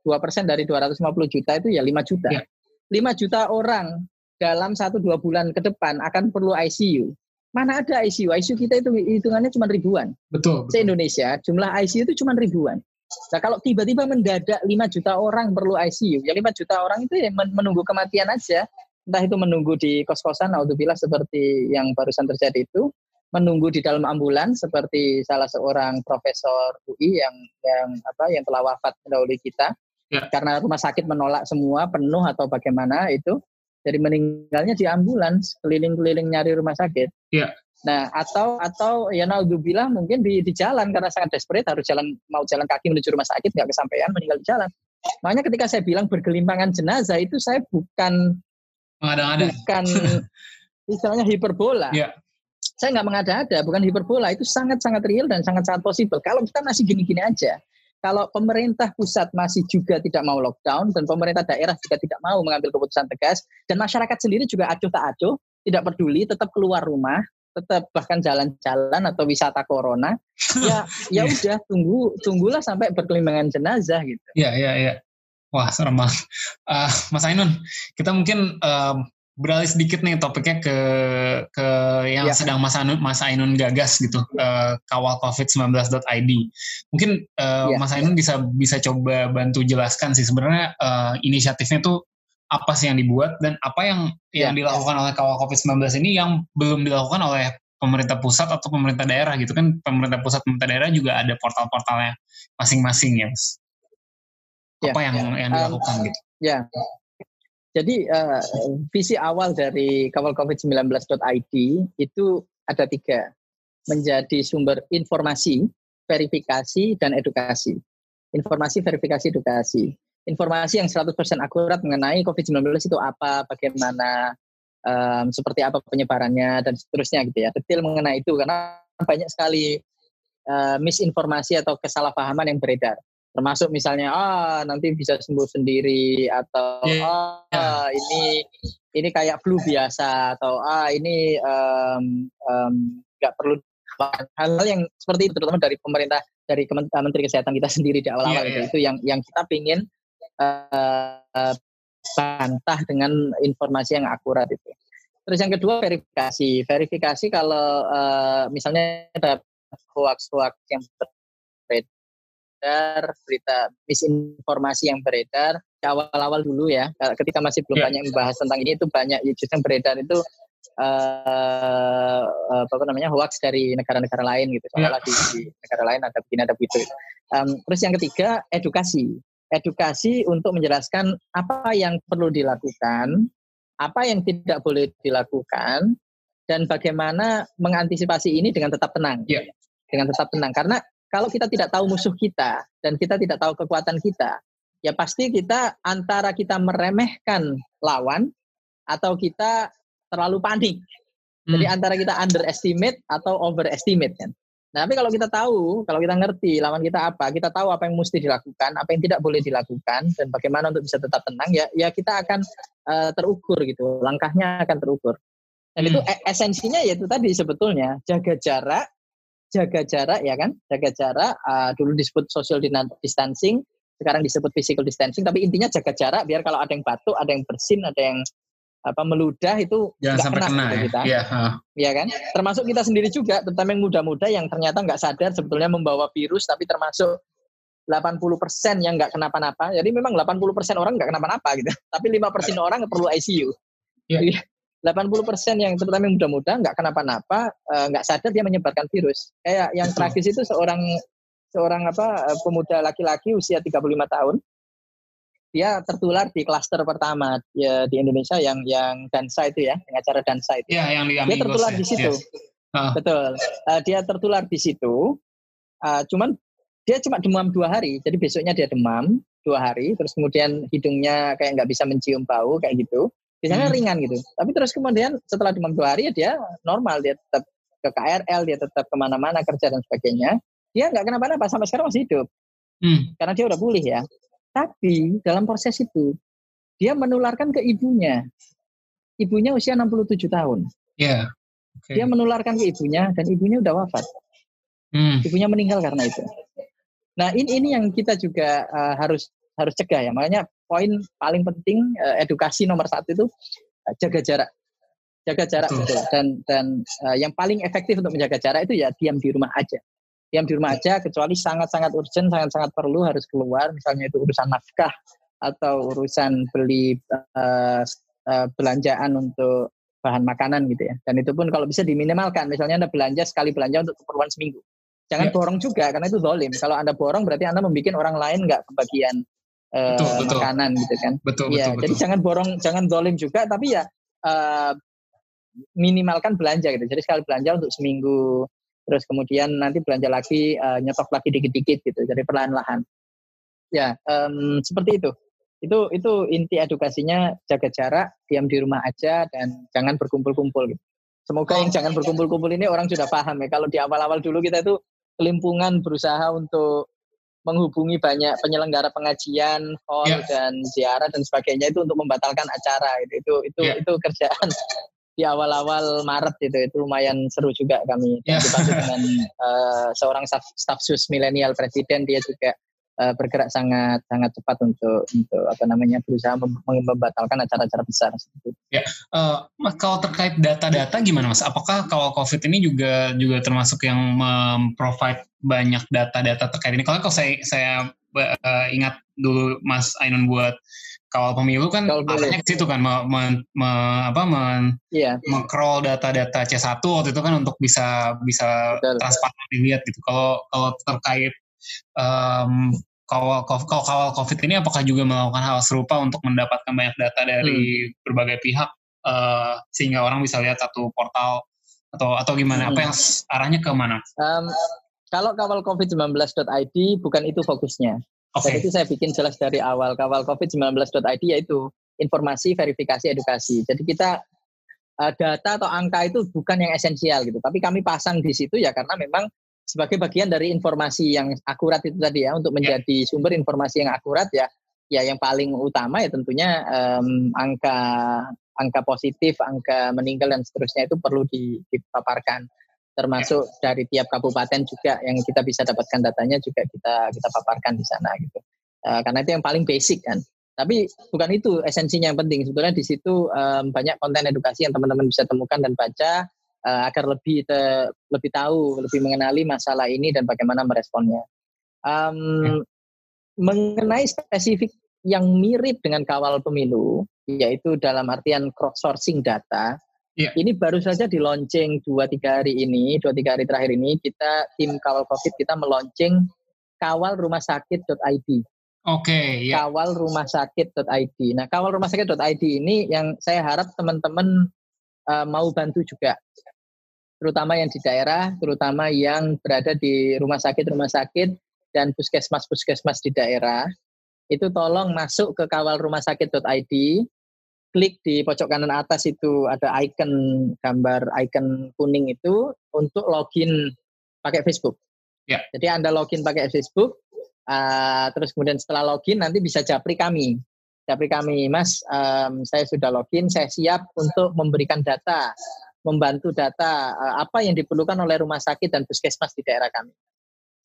2% dari 250 juta itu ya 5 juta. Ya. 5 juta orang dalam 1-2 bulan ke depan akan perlu ICU. Mana ada ICU? ICU kita itu hitungannya cuma ribuan. Betul. betul. Se-Indonesia jumlah ICU itu cuma ribuan. Nah kalau tiba-tiba mendadak 5 juta orang perlu ICU, ya 5 juta orang itu ya men- menunggu kematian aja. Entah itu menunggu di kos-kosan, naudzubillah seperti yang barusan terjadi itu, menunggu di dalam ambulans seperti salah seorang profesor UI yang yang apa yang telah wafat mendahului kita Ya. karena rumah sakit menolak semua penuh atau bagaimana itu jadi meninggalnya di ambulans keliling-keliling nyari rumah sakit. Ya. Nah atau atau ya naudzubillah mungkin di di jalan karena sangat desperate harus jalan mau jalan kaki menuju rumah sakit nggak kesampaian meninggal di jalan. Makanya ketika saya bilang bergelimpangan jenazah itu saya bukan Mengada-ngada. bukan (laughs) istilahnya hiperbola. Iya. Saya nggak mengada-ada, bukan hiperbola. Itu sangat-sangat real dan sangat-sangat possible. Kalau kita masih gini-gini aja, kalau pemerintah pusat masih juga tidak mau lockdown dan pemerintah daerah juga tidak mau mengambil keputusan tegas dan masyarakat sendiri juga acuh tak acuh, tidak peduli, tetap keluar rumah, tetap bahkan jalan-jalan atau wisata corona, (laughs) ya ya Iya. udah tunggu tunggulah sampai berkelimbangan jenazah gitu. Iya, iya, iya. Wah, serem banget. Ah, Mas Ainun, kita mungkin em, beralih sedikit nih topiknya ke ke yang Ya. sedang Mas Ainun, Mas Ainun gagas gitu, eh, kawal covid19.id. Mungkin eh, Ya, Mas Ainun bisa bisa coba bantu jelaskan sih sebenarnya eh, inisiatifnya tuh apa sih yang dibuat dan apa yang yang Ya. dilakukan oleh kawal covid-19 ini yang belum dilakukan oleh pemerintah pusat atau pemerintah daerah gitu kan pemerintah pusat pemerintah daerah juga ada portal-portalnya masing-masing ya Mas. Ya, apa yang ya. yang Um, dilakukan gitu Ya. Jadi eh, visi awal dari kawalcovid19.id itu ada tiga. Menjadi sumber informasi, verifikasi, dan edukasi. Informasi, verifikasi, edukasi. Informasi yang 100% akurat mengenai COVID-19 itu apa, bagaimana, em, seperti apa penyebarannya, dan seterusnya gitu ya. Detail mengenai itu, karena banyak sekali eh, misinformasi atau kesalahpahaman yang beredar termasuk misalnya ah nanti bisa sembuh sendiri atau Iya. ah ini ini kayak flu biasa atau ah ini em, em, nggak perlu hal-hal yang seperti itu terutama dari pemerintah dari eh, Menteri Kesehatan kita (laughs) sendiri di awal-awal itu. iya. itu yang yang kita pingin eh, bantah dengan informasi yang akurat itu. Terus yang kedua verifikasi. Verifikasi kalau eh, misalnya ada hoax-hoax yang beredar, berita misinformasi yang beredar. Awal-awal dulu ya, ketika masih belum yeah. banyak membahas tentang ini itu banyak ya, justru yang beredar itu uh, apa namanya hoax dari negara-negara lain gitu. Soalnya yeah. di, di negara lain ada begini ada begitu. Um, terus yang ketiga edukasi, edukasi untuk menjelaskan apa yang perlu dilakukan, apa yang tidak boleh dilakukan, dan bagaimana mengantisipasi ini dengan tetap tenang. Yeah. Dengan tetap tenang. Karena kalau kita tidak tahu musuh kita dan kita tidak tahu kekuatan kita, ya pasti kita antara kita meremehkan lawan atau kita terlalu panik. Jadi hmm. antara kita underestimate atau overestimate kan. Nah, tapi kalau kita tahu, kalau kita ngerti lawan kita apa, kita tahu apa yang mesti dilakukan, apa yang tidak boleh dilakukan, dan bagaimana untuk bisa tetap tenang, ya, ya kita akan uh, terukur gitu, langkahnya akan terukur. Dan hmm. itu e-, esensinya yaitu tadi sebetulnya jaga jarak, jaga jarak ya kan, jaga jarak. Uh, dulu disebut social distancing, sekarang disebut physical distancing, tapi intinya jaga jarak biar kalau ada yang batuk, ada yang bersin, ada yang apa meludah itu jangan sampai kena, kena ya. kita. Iya, ya kan? Termasuk kita sendiri juga, terutama yang muda-muda yang ternyata nggak sadar sebetulnya membawa virus tapi termasuk 80% yang nggak kenapa-napa. Jadi memang 80% orang nggak kenapa-napa gitu. Tapi 5% orang perlu ICU. Iya. 80% yang terutama yang muda-muda nggak kenapa-napa, eh, nggak sadar dia menyebarkan virus. Kayak yang tragis itu seorang seorang apa eh, pemuda laki-laki usia 35 tahun dia tertular di klaster pertama ya, di Indonesia yang yang dansa itu ya, yang acara dansa itu. Ya, yang di dia tertular ya. di situ. Yes. Uh. Betul. Uh, dia tertular di situ. Uh, cuman dia cuma demam dua hari, jadi besoknya dia demam dua hari, terus kemudian hidungnya kayak nggak bisa mencium bau kayak gitu. Biasanya hmm. ringan gitu. Tapi terus kemudian setelah demam dua hari ya dia normal, dia tetap ke KRL, dia tetap ke mana-mana kerja dan sebagainya. Dia nggak kenapa-napa sampai sekarang masih hidup. Hmm. Karena dia udah pulih ya. Tapi dalam proses itu dia menularkan ke ibunya. Ibunya usia 67 tahun. Iya. Yeah. Okay. Dia menularkan ke ibunya dan ibunya udah wafat. Hmm. Ibunya meninggal karena itu. Nah ini ini yang kita juga uh, harus harus cegah ya. Makanya poin paling penting uh, edukasi nomor satu itu uh, jaga jarak. Jaga jarak betul. Dan dan uh, yang paling efektif untuk menjaga jarak itu ya diam di rumah aja diam di rumah aja kecuali sangat-sangat urgent, sangat-sangat perlu harus keluar, misalnya itu urusan nafkah atau urusan beli uh, uh, belanjaan untuk bahan makanan gitu ya. Dan itu pun kalau bisa diminimalkan, misalnya Anda belanja sekali belanja untuk keperluan seminggu. Jangan ya. borong juga karena itu zolim. Kalau Anda borong berarti Anda membuat orang lain nggak kebagian uh, betul, betul. makanan gitu kan. Betul, ya, betul, jadi betul. jangan borong, jangan zolim juga tapi ya uh, minimalkan belanja gitu. Jadi sekali belanja untuk seminggu terus kemudian nanti belanja lagi uh, nyetok lagi dikit-dikit gitu jadi perlahan-lahan ya um, seperti itu itu itu inti edukasinya jaga jarak diam di rumah aja dan jangan berkumpul-kumpul gitu. semoga yang jangan berkumpul-kumpul ini orang sudah paham ya kalau di awal-awal dulu kita itu kelimpungan berusaha untuk menghubungi banyak penyelenggara pengajian, hall yeah. dan ziarah dan sebagainya itu untuk membatalkan acara itu itu itu, yeah. itu kerjaan di awal-awal Maret itu itu lumayan seru juga kami yeah. dibantu dengan uh, seorang staf, staf sus milenial presiden dia juga uh, bergerak sangat sangat cepat untuk untuk apa namanya berusaha membatalkan acara-acara besar. Ya, uh, mas kalau terkait data-data gimana mas? Apakah kalau COVID ini juga juga termasuk yang memprovide banyak data-data terkait ini? Kalau kalau saya saya uh, ingat dulu Mas Ainun buat kawal pemilu kan arahnya ke situ kan me, me, me, apa men, yeah. mengcrawl data-data C1 waktu itu kan untuk bisa bisa transparan dilihat gitu. Kalau kalau terkait um, kawal, kawal, kawal COVID ini apakah juga melakukan hal serupa untuk mendapatkan banyak data dari hmm. berbagai pihak uh, sehingga orang bisa lihat satu portal atau atau gimana? Hmm. Apa yang arahnya ke mana? Um, kalau kawal covid19.id bukan itu fokusnya. Okay. Dan itu saya bikin jelas dari awal kawal covid19.id yaitu informasi, verifikasi, edukasi. Jadi kita uh, data atau angka itu bukan yang esensial gitu, tapi kami pasang di situ ya karena memang sebagai bagian dari informasi yang akurat itu tadi ya untuk ya. menjadi sumber informasi yang akurat ya. Ya yang paling utama ya tentunya um, angka angka positif, angka meninggal dan seterusnya itu perlu dipaparkan. Termasuk dari tiap kabupaten juga yang kita bisa dapatkan datanya juga kita kita paparkan di sana gitu. Uh, karena itu yang paling basic kan. Tapi bukan itu esensinya yang penting. Sebetulnya di situ um, banyak konten edukasi yang teman-teman bisa temukan dan baca uh, agar lebih te, lebih tahu lebih mengenali masalah ini dan bagaimana meresponnya Um, mengenai spesifik yang mirip dengan kawal pemilu, yaitu dalam artian crowdsourcing data, yeah. ini baru saja di launching dua tiga hari ini, dua tiga hari terakhir ini kita tim kawal covid kita meluncing kawal rumah sakit.id. Oke, okay, ya. Kawal rumah sakit.id. Nah, kawal rumah sakit.id ini yang saya harap teman-teman uh, mau bantu juga. Terutama yang di daerah, terutama yang berada di rumah sakit-rumah sakit dan puskesmas-puskesmas di daerah. Itu tolong masuk ke kawal rumah sakit.id, klik di pojok kanan atas itu ada icon gambar icon kuning itu untuk login pakai Facebook. Ya. Jadi Anda login pakai Facebook, uh, terus kemudian setelah login nanti bisa japri kami. Japri kami, Mas, um, saya sudah login, saya siap untuk memberikan data, membantu data uh, apa yang diperlukan oleh rumah sakit dan puskesmas di daerah kami.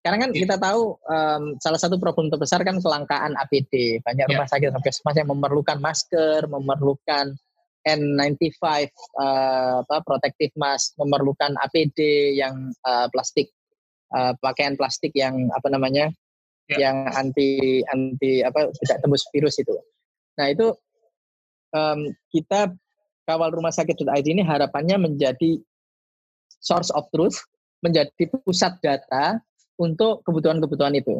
Karena kan kita tahu um, salah satu problem terbesar kan kelangkaan APD. Banyak yeah. rumah sakit dan puskesmas yang memerlukan masker, memerlukan N95 uh, eh, apa protective mask, memerlukan APD yang uh, plastik uh, pakaian plastik yang apa namanya yeah. yang anti anti apa tidak tembus virus itu. Nah itu um, kita kawal rumah sakit.id ini harapannya menjadi source of truth, menjadi pusat data untuk kebutuhan-kebutuhan itu.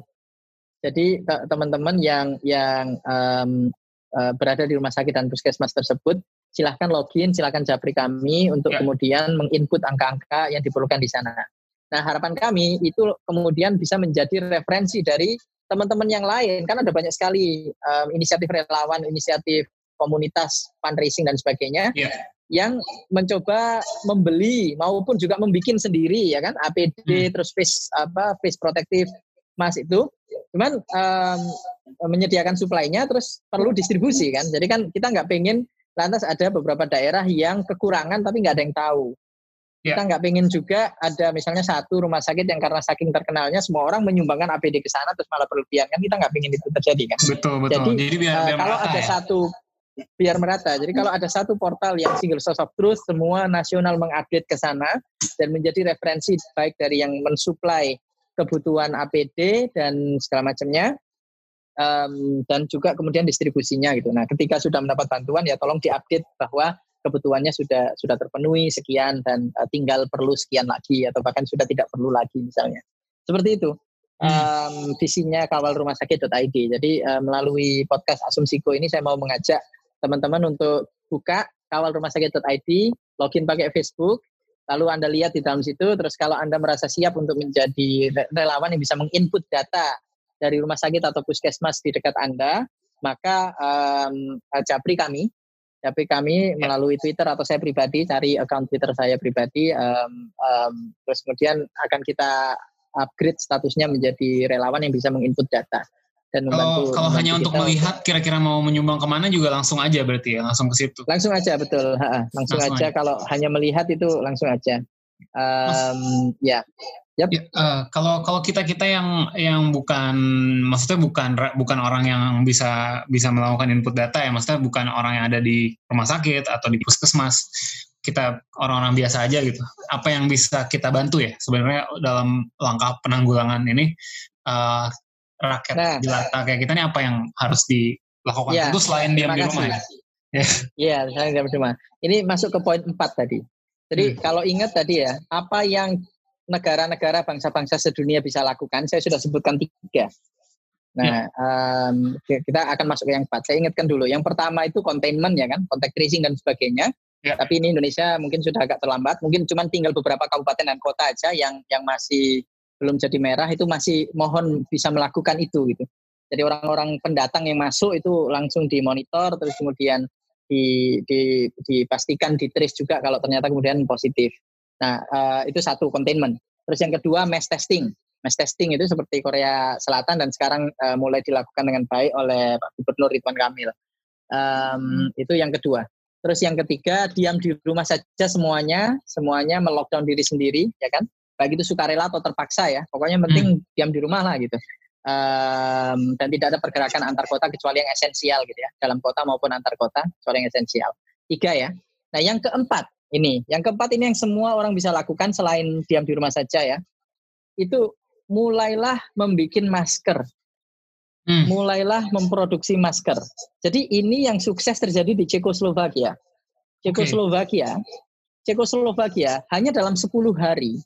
Jadi teman-teman yang yang um, uh, berada di rumah sakit dan puskesmas tersebut, silahkan login, silahkan japri kami untuk yeah. kemudian menginput angka-angka yang diperlukan di sana. Nah, harapan kami itu kemudian bisa menjadi referensi dari teman-teman yang lain. Kan ada banyak sekali um, inisiatif relawan, inisiatif komunitas fundraising dan sebagainya yeah. yang mencoba membeli maupun juga membuat sendiri ya kan APD hmm. terus face apa face protective mas itu cuman um, menyediakan suplainya terus perlu distribusi kan jadi kan kita nggak pengen lantas ada beberapa daerah yang kekurangan tapi nggak ada yang tahu Yeah. Kita nggak pengen juga ada misalnya satu rumah sakit yang karena saking terkenalnya semua orang menyumbangkan APD ke sana terus malah berlebihan kan kita nggak pengen itu terjadi kan. Betul betul. Jadi, Jadi biar, uh, biar kalau ada ya. satu biar merata. Jadi kalau ada satu portal yang single source of truth, semua nasional mengupdate ke sana dan menjadi referensi baik dari yang mensuplai kebutuhan APD dan segala macamnya, um, dan juga kemudian distribusinya gitu. Nah, ketika sudah mendapat bantuan ya tolong diupdate bahwa kebutuhannya sudah sudah terpenuhi sekian dan uh, tinggal perlu sekian lagi atau bahkan sudah tidak perlu lagi misalnya. Seperti itu. Um, visinya kawal rumah sakit.id. Jadi uh, melalui podcast Asumsiko ini saya mau mengajak teman-teman untuk buka kawal rumah sakit.id, login pakai Facebook, lalu Anda lihat di dalam situ, terus kalau Anda merasa siap untuk menjadi relawan yang bisa menginput data dari rumah sakit atau puskesmas di dekat Anda, maka um, japri kami tapi kami melalui Twitter atau saya pribadi cari account Twitter saya pribadi, um, um, terus kemudian akan kita upgrade statusnya menjadi relawan yang bisa menginput data dan membantu. Kalau, kalau hanya untuk melihat kira-kira mau menyumbang ke mana juga langsung aja berarti ya langsung ke situ. Langsung aja betul, ha, langsung, langsung aja. aja. Kalau hanya melihat itu langsung aja. Um, ya. Yep. Ya, uh, kalau kalau kita kita yang yang bukan maksudnya bukan bukan orang yang bisa bisa melakukan input data ya maksudnya bukan orang yang ada di rumah sakit atau di puskesmas kita orang-orang biasa aja gitu apa yang bisa kita bantu ya sebenarnya dalam langkah penanggulangan ini uh, rakyat nah, jelata kayak kita ini apa yang harus dilakukan ya, tentu selain diam di rumah ya Iya, saya diam di rumah. Ini masuk ke poin empat tadi. Jadi hmm. kalau ingat tadi ya, apa yang negara-negara bangsa-bangsa sedunia bisa lakukan, saya sudah sebutkan tiga. Nah, um, kita akan masuk ke yang empat. Saya ingatkan dulu. Yang pertama itu containment ya kan, contact tracing dan sebagainya. Ya. Tapi ini Indonesia mungkin sudah agak terlambat. Mungkin cuma tinggal beberapa kabupaten dan kota aja yang yang masih belum jadi merah itu masih mohon bisa melakukan itu gitu. Jadi orang-orang pendatang yang masuk itu langsung dimonitor terus kemudian di, di, dipastikan di trace juga kalau ternyata kemudian positif. Nah, uh, itu satu containment. Terus yang kedua mass testing. Mass testing itu seperti Korea Selatan dan sekarang uh, mulai dilakukan dengan baik oleh Pak Gubernur Ridwan Kamil. Um, itu yang kedua. Terus yang ketiga diam di rumah saja semuanya, semuanya melockdown diri sendiri, ya kan? Baik itu sukarela atau terpaksa ya. Pokoknya penting hmm. diam di rumah lah gitu. Um, dan tidak ada pergerakan antar kota kecuali yang esensial gitu ya dalam kota maupun antar kota kecuali yang esensial tiga ya nah yang keempat ini. Yang keempat ini yang semua orang bisa lakukan selain diam di rumah saja ya. Itu mulailah membuat masker. Hmm. Mulailah memproduksi masker. Jadi ini yang sukses terjadi di Cekoslovakia. Cekoslovakia, okay. Cekoslovakia hanya dalam 10 hari,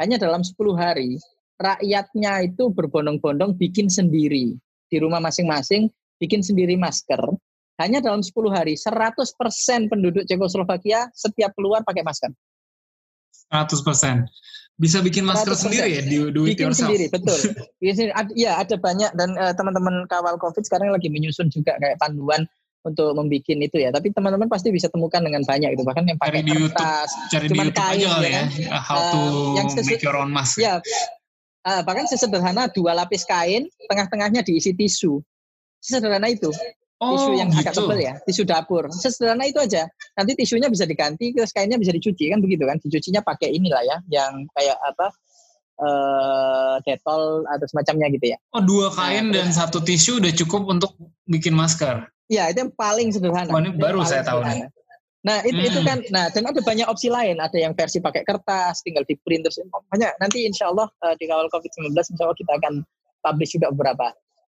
hanya dalam 10 hari, rakyatnya itu berbondong-bondong bikin sendiri di rumah masing-masing, bikin sendiri masker. Hanya dalam 10 hari, 100% penduduk Cekoslovakia setiap keluar pakai masker. 100%. Bisa bikin masker 100%. sendiri ya, do, do it bikin yourself. sendiri, betul. Iya, ada banyak dan uh, teman-teman kawal COVID sekarang lagi menyusun juga kayak panduan untuk membuat itu ya. Tapi teman-teman pasti bisa temukan dengan banyak itu. Bahkan yang pakai cari di kertas, YouTube, cari cuman di YouTube kain, aja kali ya. Kan? How to uh, yang make your own mask. Ya, uh, bahkan sesederhana dua lapis kain, tengah-tengahnya diisi tisu. Sesederhana itu. Oh, tisu yang gitu. agak tebal ya, tisu dapur. Sesederhana itu aja. Nanti tisunya bisa diganti, terus kainnya bisa dicuci kan begitu kan? Dicucinya pakai inilah ya, yang kayak apa? Uh, detol atau semacamnya gitu ya. Oh dua nah, kain nah, dan satu tisu udah cukup untuk bikin masker. Iya itu yang paling sederhana. Oh, ini baru saya tahu nih. Nah itu hmm. itu kan, nah dan ada banyak opsi lain. Ada yang versi pakai kertas, tinggal di print terus banyak. Nanti insya Allah uh, di kawal COVID-19 insya Allah kita akan publish juga beberapa.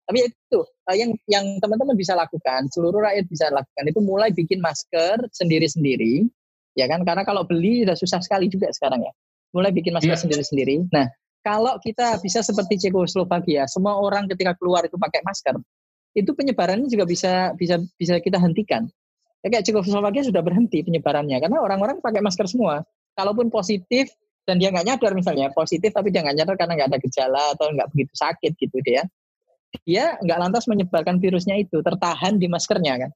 Tapi itu uh, yang yang teman-teman bisa lakukan, seluruh rakyat bisa lakukan itu mulai bikin masker sendiri-sendiri, ya kan? Karena kalau beli sudah susah sekali juga sekarang ya. Mulai bikin masker yeah. sendiri-sendiri. Nah, kalau kita bisa seperti Cekoslovakia, semua orang ketika keluar itu pakai masker, itu penyebarannya juga bisa bisa bisa kita hentikan. Ya kayak Cekoslovakia sudah berhenti penyebarannya karena orang-orang pakai masker semua. Kalaupun positif dan dia nggak nyadar misalnya positif tapi dia nggak nyadar karena nggak ada gejala atau nggak begitu sakit gitu dia dia nggak lantas menyebarkan virusnya itu tertahan di maskernya kan.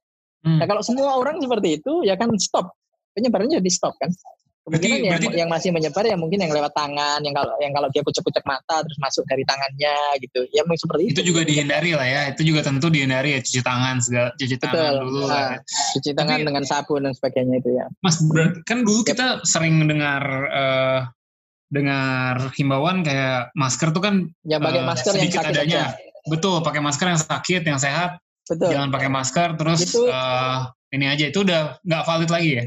Hmm. Nah kalau semua orang seperti itu ya kan stop penyebarannya jadi stop kan. Kemungkinan berarti, yang, berarti, yang masih menyebar ya mungkin yang lewat tangan, yang kalau yang kalau dia kucek-kucek mata terus masuk dari tangannya gitu. Ya mungkin seperti itu. Itu juga dihindari lah ya. Itu juga tentu dihindari ya cuci tangan segala cuci Betul. tangan dulu nah, lah. Ya. Cuci tangan Tapi, dengan sabun dan sebagainya itu ya. Mas berarti kan dulu yep. kita sering dengar uh, dengar himbauan kayak masker tuh kan ya pakai uh, masker yang sakit adanya. Aja Betul, pakai masker yang sakit, yang sehat. Betul. Jangan pakai masker terus itu, uh, ini aja itu udah nggak valid lagi ya?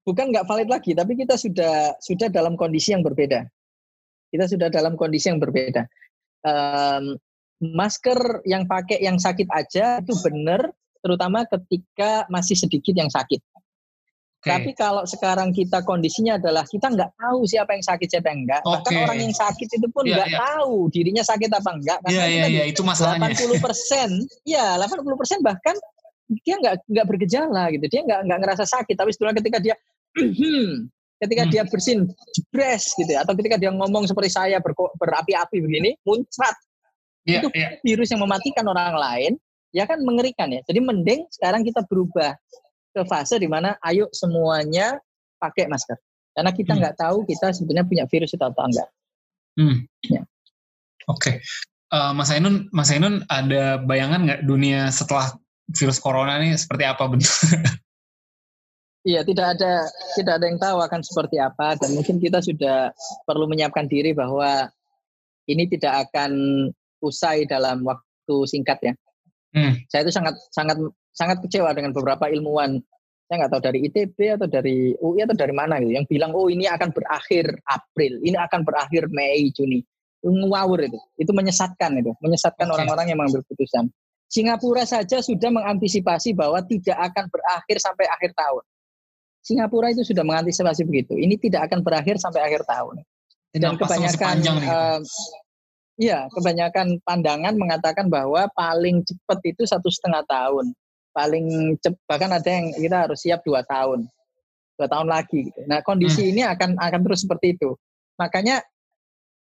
Bukan nggak valid lagi, tapi kita sudah sudah dalam kondisi yang berbeda. Kita sudah dalam kondisi yang berbeda. Um, masker yang pakai yang sakit aja itu benar, terutama ketika masih sedikit yang sakit. Okay. Tapi kalau sekarang kita kondisinya adalah kita nggak tahu siapa yang sakit siapa yang enggak. Okay. Bahkan orang yang sakit itu pun iya, nggak yeah, yeah. tahu dirinya sakit apa enggak. Karena yeah, yeah, yeah, itu masalahnya. 80 persen, ya 80 persen bahkan dia nggak nggak bergejala gitu. Dia nggak nggak ngerasa sakit. Tapi setelah ketika dia (clears throat) ketika dia bersin jebres gitu ya, atau ketika dia ngomong seperti saya ber, berapi-api begini, muncrat. Yeah, itu yeah. virus yang mematikan orang lain, ya kan mengerikan ya. Jadi mending sekarang kita berubah ke fase di mana ayo semuanya pakai masker. Karena kita hmm. nggak hmm. tahu kita sebenarnya punya virus itu atau enggak. Hmm. Ya. Oke. Okay. Uh, eh, Mas Ainun, Mas Ainun ada bayangan nggak dunia setelah virus corona ini seperti apa bentuk? Iya, tidak ada tidak ada yang tahu akan seperti apa dan mungkin kita sudah perlu menyiapkan diri bahwa ini tidak akan usai dalam waktu singkat ya. Hmm. Saya itu sangat sangat sangat kecewa dengan beberapa ilmuwan saya nggak tahu dari ITB atau dari UI atau dari mana gitu yang bilang oh ini akan berakhir April ini akan berakhir Mei Juni ngawur itu itu menyesatkan itu menyesatkan orang-orang okay. yang mengambil putusan Singapura saja sudah mengantisipasi bahwa tidak akan berakhir sampai akhir tahun. Singapura itu sudah mengantisipasi begitu. Ini tidak akan berakhir sampai akhir tahun. Dan kebanyakan uh, Iya, kebanyakan pandangan mengatakan bahwa paling cepat itu satu setengah tahun. Paling cepat bahkan ada yang kita harus siap dua tahun. Dua tahun lagi gitu. nah kondisi hmm. ini akan akan terus seperti itu. Makanya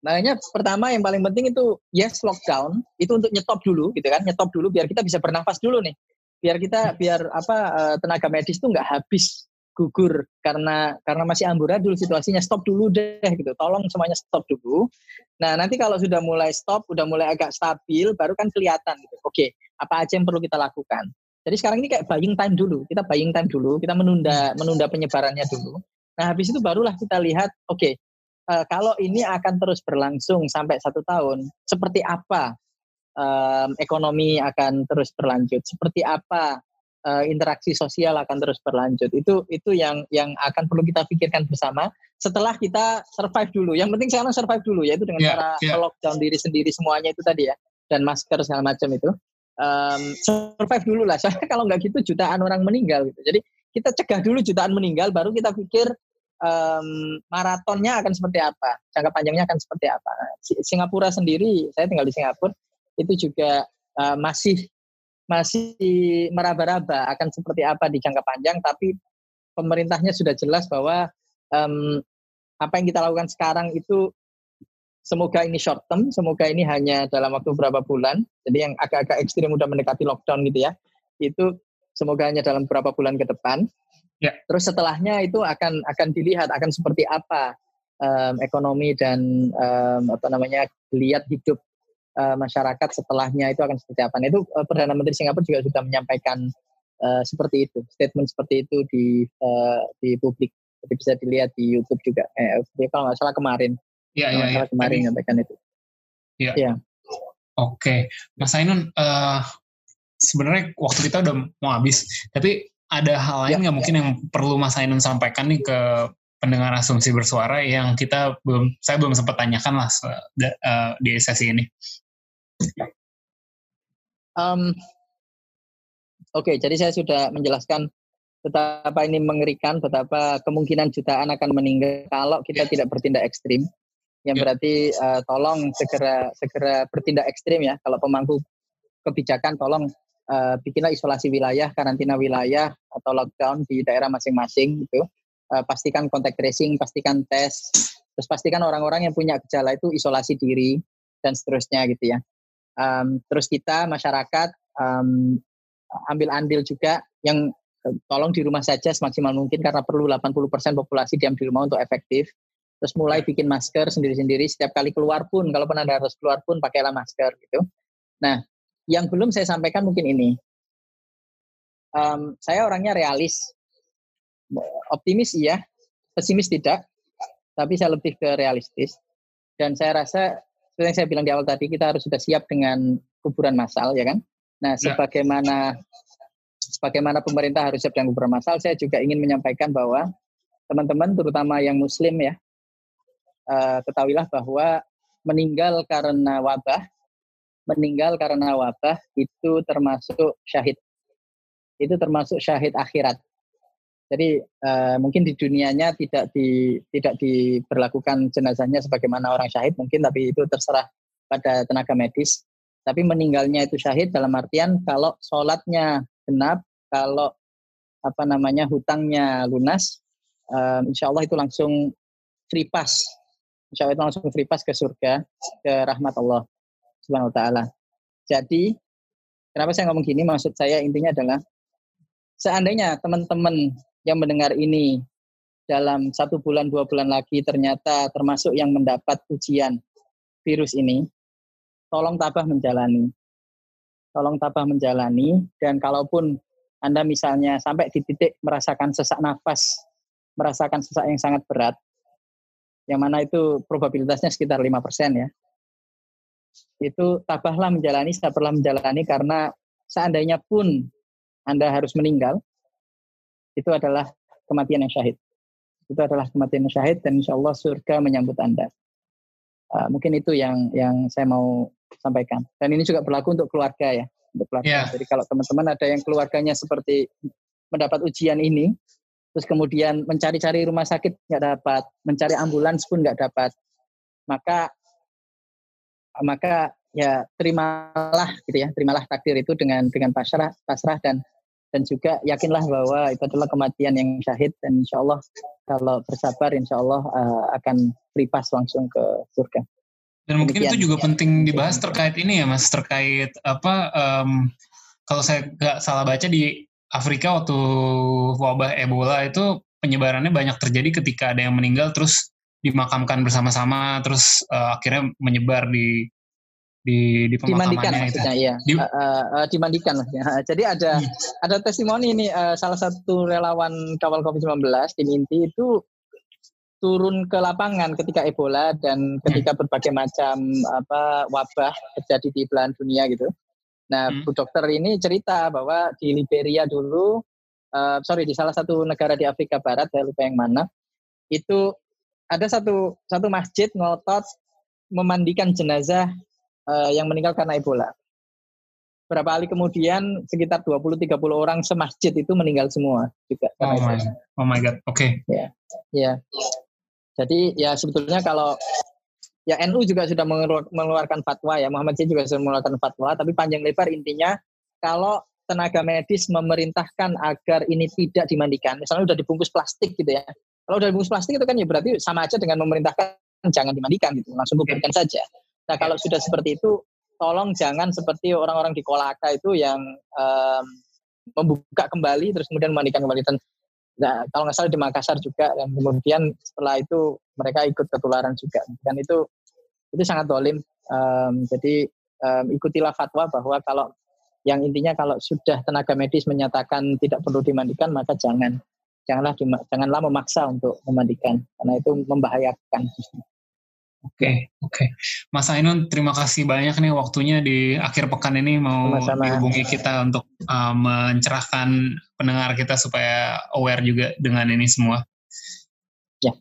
makanya pertama yang paling penting itu yes lockdown. Itu untuk nyetop dulu gitu kan. Nyetop dulu biar kita bisa bernafas dulu nih. Biar kita biar apa eh, tenaga medis tuh nggak habis gugur karena karena masih amburadul situasinya. Stop dulu deh gitu. Tolong semuanya stop dulu. Nah nanti kalau sudah mulai stop udah mulai agak stabil baru kan kelihatan gitu. Oke apa aja yang perlu kita lakukan? Jadi sekarang ini kayak buying time dulu. Kita buying time dulu, kita menunda menunda penyebarannya dulu. Nah habis itu barulah kita lihat, oke, uh, kalau ini akan terus berlangsung sampai satu tahun, seperti apa um, ekonomi akan terus berlanjut, seperti apa uh, interaksi sosial akan terus berlanjut. Itu itu yang yang akan perlu kita pikirkan bersama setelah kita survive dulu. Yang penting sekarang survive dulu yaitu dengan yeah, cara yeah. lockdown diri sendiri semuanya itu tadi ya dan masker segala macam itu. Um, survive dulu lah. (laughs) Soalnya kalau nggak gitu jutaan orang meninggal gitu. Jadi kita cegah dulu jutaan meninggal baru kita pikir um, maratonnya akan seperti apa, jangka panjangnya akan seperti apa. Singapura sendiri, saya tinggal di Singapura, itu juga uh, masih masih meraba-raba akan seperti apa di jangka panjang, tapi pemerintahnya sudah jelas bahwa um, apa yang kita lakukan sekarang itu semoga ini short term, semoga ini hanya dalam waktu beberapa bulan. Jadi yang agak-agak ekstrim udah mendekati lockdown gitu ya, itu semoga hanya dalam beberapa bulan ke depan. Ya. Terus setelahnya itu akan akan dilihat akan seperti apa um, ekonomi dan um, apa namanya lihat hidup uh, masyarakat setelahnya itu akan seperti apa. Nah, itu uh, Perdana Menteri Singapura juga sudah menyampaikan uh, seperti itu, statement seperti itu di uh, di publik. Jadi bisa dilihat di YouTube juga. Eh, kalau nggak salah kemarin. Iya, iya, iya. Kemarin menyampaikan itu. Iya. Ya. Oke, okay. Mas Ainun, uh, sebenarnya waktu kita udah mau habis, tapi ada hal lain ya, nggak ya, mungkin yang perlu Mas Ainun sampaikan nih ke pendengar asumsi bersuara yang kita belum, saya belum sempat tanyakan lah uh, di sesi ini. Um, Oke, okay, jadi saya sudah menjelaskan betapa ini mengerikan, betapa kemungkinan jutaan akan meninggal kalau kita yeah. tidak bertindak ekstrim. Yang yeah. berarti uh, tolong segera segera bertindak ekstrim ya. Kalau pemangku kebijakan tolong uh, bikinlah isolasi wilayah, karantina wilayah atau lockdown di daerah masing-masing gitu. Uh, pastikan kontak tracing, pastikan tes, terus pastikan orang-orang yang punya gejala itu isolasi diri dan seterusnya gitu ya um, terus kita masyarakat um, ambil andil juga yang tolong di rumah saja semaksimal mungkin karena perlu 80% populasi diam di rumah untuk efektif. Terus mulai ya. bikin masker sendiri-sendiri setiap kali keluar pun kalau pernah harus keluar pun pakailah masker gitu. Nah, yang belum saya sampaikan mungkin ini. Um, saya orangnya realis, optimis iya, pesimis tidak, tapi saya lebih ke realistis. Dan saya rasa seperti yang saya bilang di awal tadi kita harus sudah siap dengan kuburan massal ya kan nah ya. sebagaimana sebagaimana pemerintah harus siap dengan kuburan massal saya juga ingin menyampaikan bahwa teman-teman terutama yang muslim ya uh, ketahuilah bahwa meninggal karena wabah meninggal karena wabah itu termasuk syahid itu termasuk syahid akhirat jadi uh, mungkin di dunianya tidak di tidak diberlakukan jenazahnya sebagaimana orang syahid mungkin tapi itu terserah pada tenaga medis. Tapi meninggalnya itu syahid dalam artian kalau sholatnya genap, kalau apa namanya hutangnya lunas, um, insya Allah itu langsung free pass. Insya Allah itu langsung free pass ke surga, ke rahmat Allah Subhanahu Wa Taala. Jadi kenapa saya ngomong gini? Maksud saya intinya adalah seandainya teman-teman yang mendengar ini dalam satu bulan dua bulan lagi ternyata termasuk yang mendapat ujian virus ini, tolong tabah menjalani. Tolong tabah menjalani dan kalaupun Anda misalnya sampai di titik merasakan sesak nafas, merasakan sesak yang sangat berat, yang mana itu probabilitasnya sekitar 5% ya. Itu tabahlah menjalani, sabarlah menjalani karena seandainya pun Anda harus meninggal, itu adalah kematian yang syahid. Itu adalah kematian yang syahid dan insya Allah surga menyambut Anda. Uh, mungkin itu yang yang saya mau sampaikan. Dan ini juga berlaku untuk keluarga ya. Untuk keluarga. Yeah. Jadi kalau teman-teman ada yang keluarganya seperti mendapat ujian ini, terus kemudian mencari-cari rumah sakit nggak dapat, mencari ambulans pun nggak dapat, maka maka ya terimalah gitu ya, terimalah takdir itu dengan dengan pasrah, pasrah dan dan juga yakinlah bahwa itu adalah kematian yang syahid dan insya Allah kalau bersabar insya Allah uh, akan beripas langsung ke surga. Dan mungkin Demikian, itu juga ya. penting dibahas terkait ini ya mas terkait apa um, kalau saya nggak salah baca di Afrika waktu wabah Ebola itu penyebarannya banyak terjadi ketika ada yang meninggal terus dimakamkan bersama-sama terus uh, akhirnya menyebar di di di dimandikan maksudnya iya di, uh, uh, dimandikan ya. jadi ada hmm. ada testimoni ini uh, salah satu relawan kawal COVID-19 tim inti itu turun ke lapangan ketika Ebola dan ketika hmm. berbagai macam apa wabah terjadi di belahan dunia gitu. Nah, Hmm. Bu Dokter ini cerita bahwa di Liberia dulu, eh, sorry di salah satu negara di Afrika Barat, saya lupa yang mana, itu ada satu satu masjid ngotot memandikan jenazah eh, yang meninggal karena Ebola. Berapa hari kemudian sekitar 20-30 orang semasjid itu meninggal semua juga Oh karena my, Ebola. oh my god. Oke. Ya. Jadi ya sebetulnya kalau ya NU juga sudah mengeluar- mengeluarkan fatwa ya Muhammadiyah juga sudah mengeluarkan fatwa tapi panjang lebar intinya kalau tenaga medis memerintahkan agar ini tidak dimandikan misalnya udah dibungkus plastik gitu ya kalau udah dibungkus plastik itu kan ya berarti sama aja dengan memerintahkan jangan dimandikan gitu langsung kuburkan saja. Nah kalau sudah seperti itu tolong jangan seperti orang-orang di Kolaka itu yang em, membuka kembali terus kemudian memandikan kembali. Dan Nah, kalau nggak salah di Makassar juga dan kemudian setelah itu mereka ikut ketularan juga. Dan itu itu sangat dolim. Em, jadi em, ikutilah fatwa bahwa kalau yang intinya kalau sudah tenaga medis menyatakan tidak perlu dimandikan maka jangan janganlah janganlah memaksa untuk memandikan karena itu membahayakan. Oke, oke. Mas Ainun, terima kasih banyak nih waktunya di akhir pekan ini mau Sama-sama. dihubungi kita untuk uh, mencerahkan pendengar kita supaya aware juga dengan ini semua. Ya.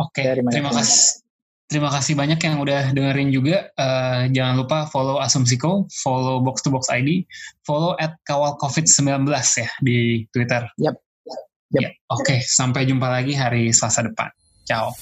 Oke, Terima terima kasih. Terima kasih banyak yang udah dengerin juga. Eh, jangan lupa follow Asumsiko, follow Box to Box ID, follow at kawal COVID-19 ya di Twitter. Yap. Ya, Oke, sampai jumpa lagi hari Selasa depan. Ciao.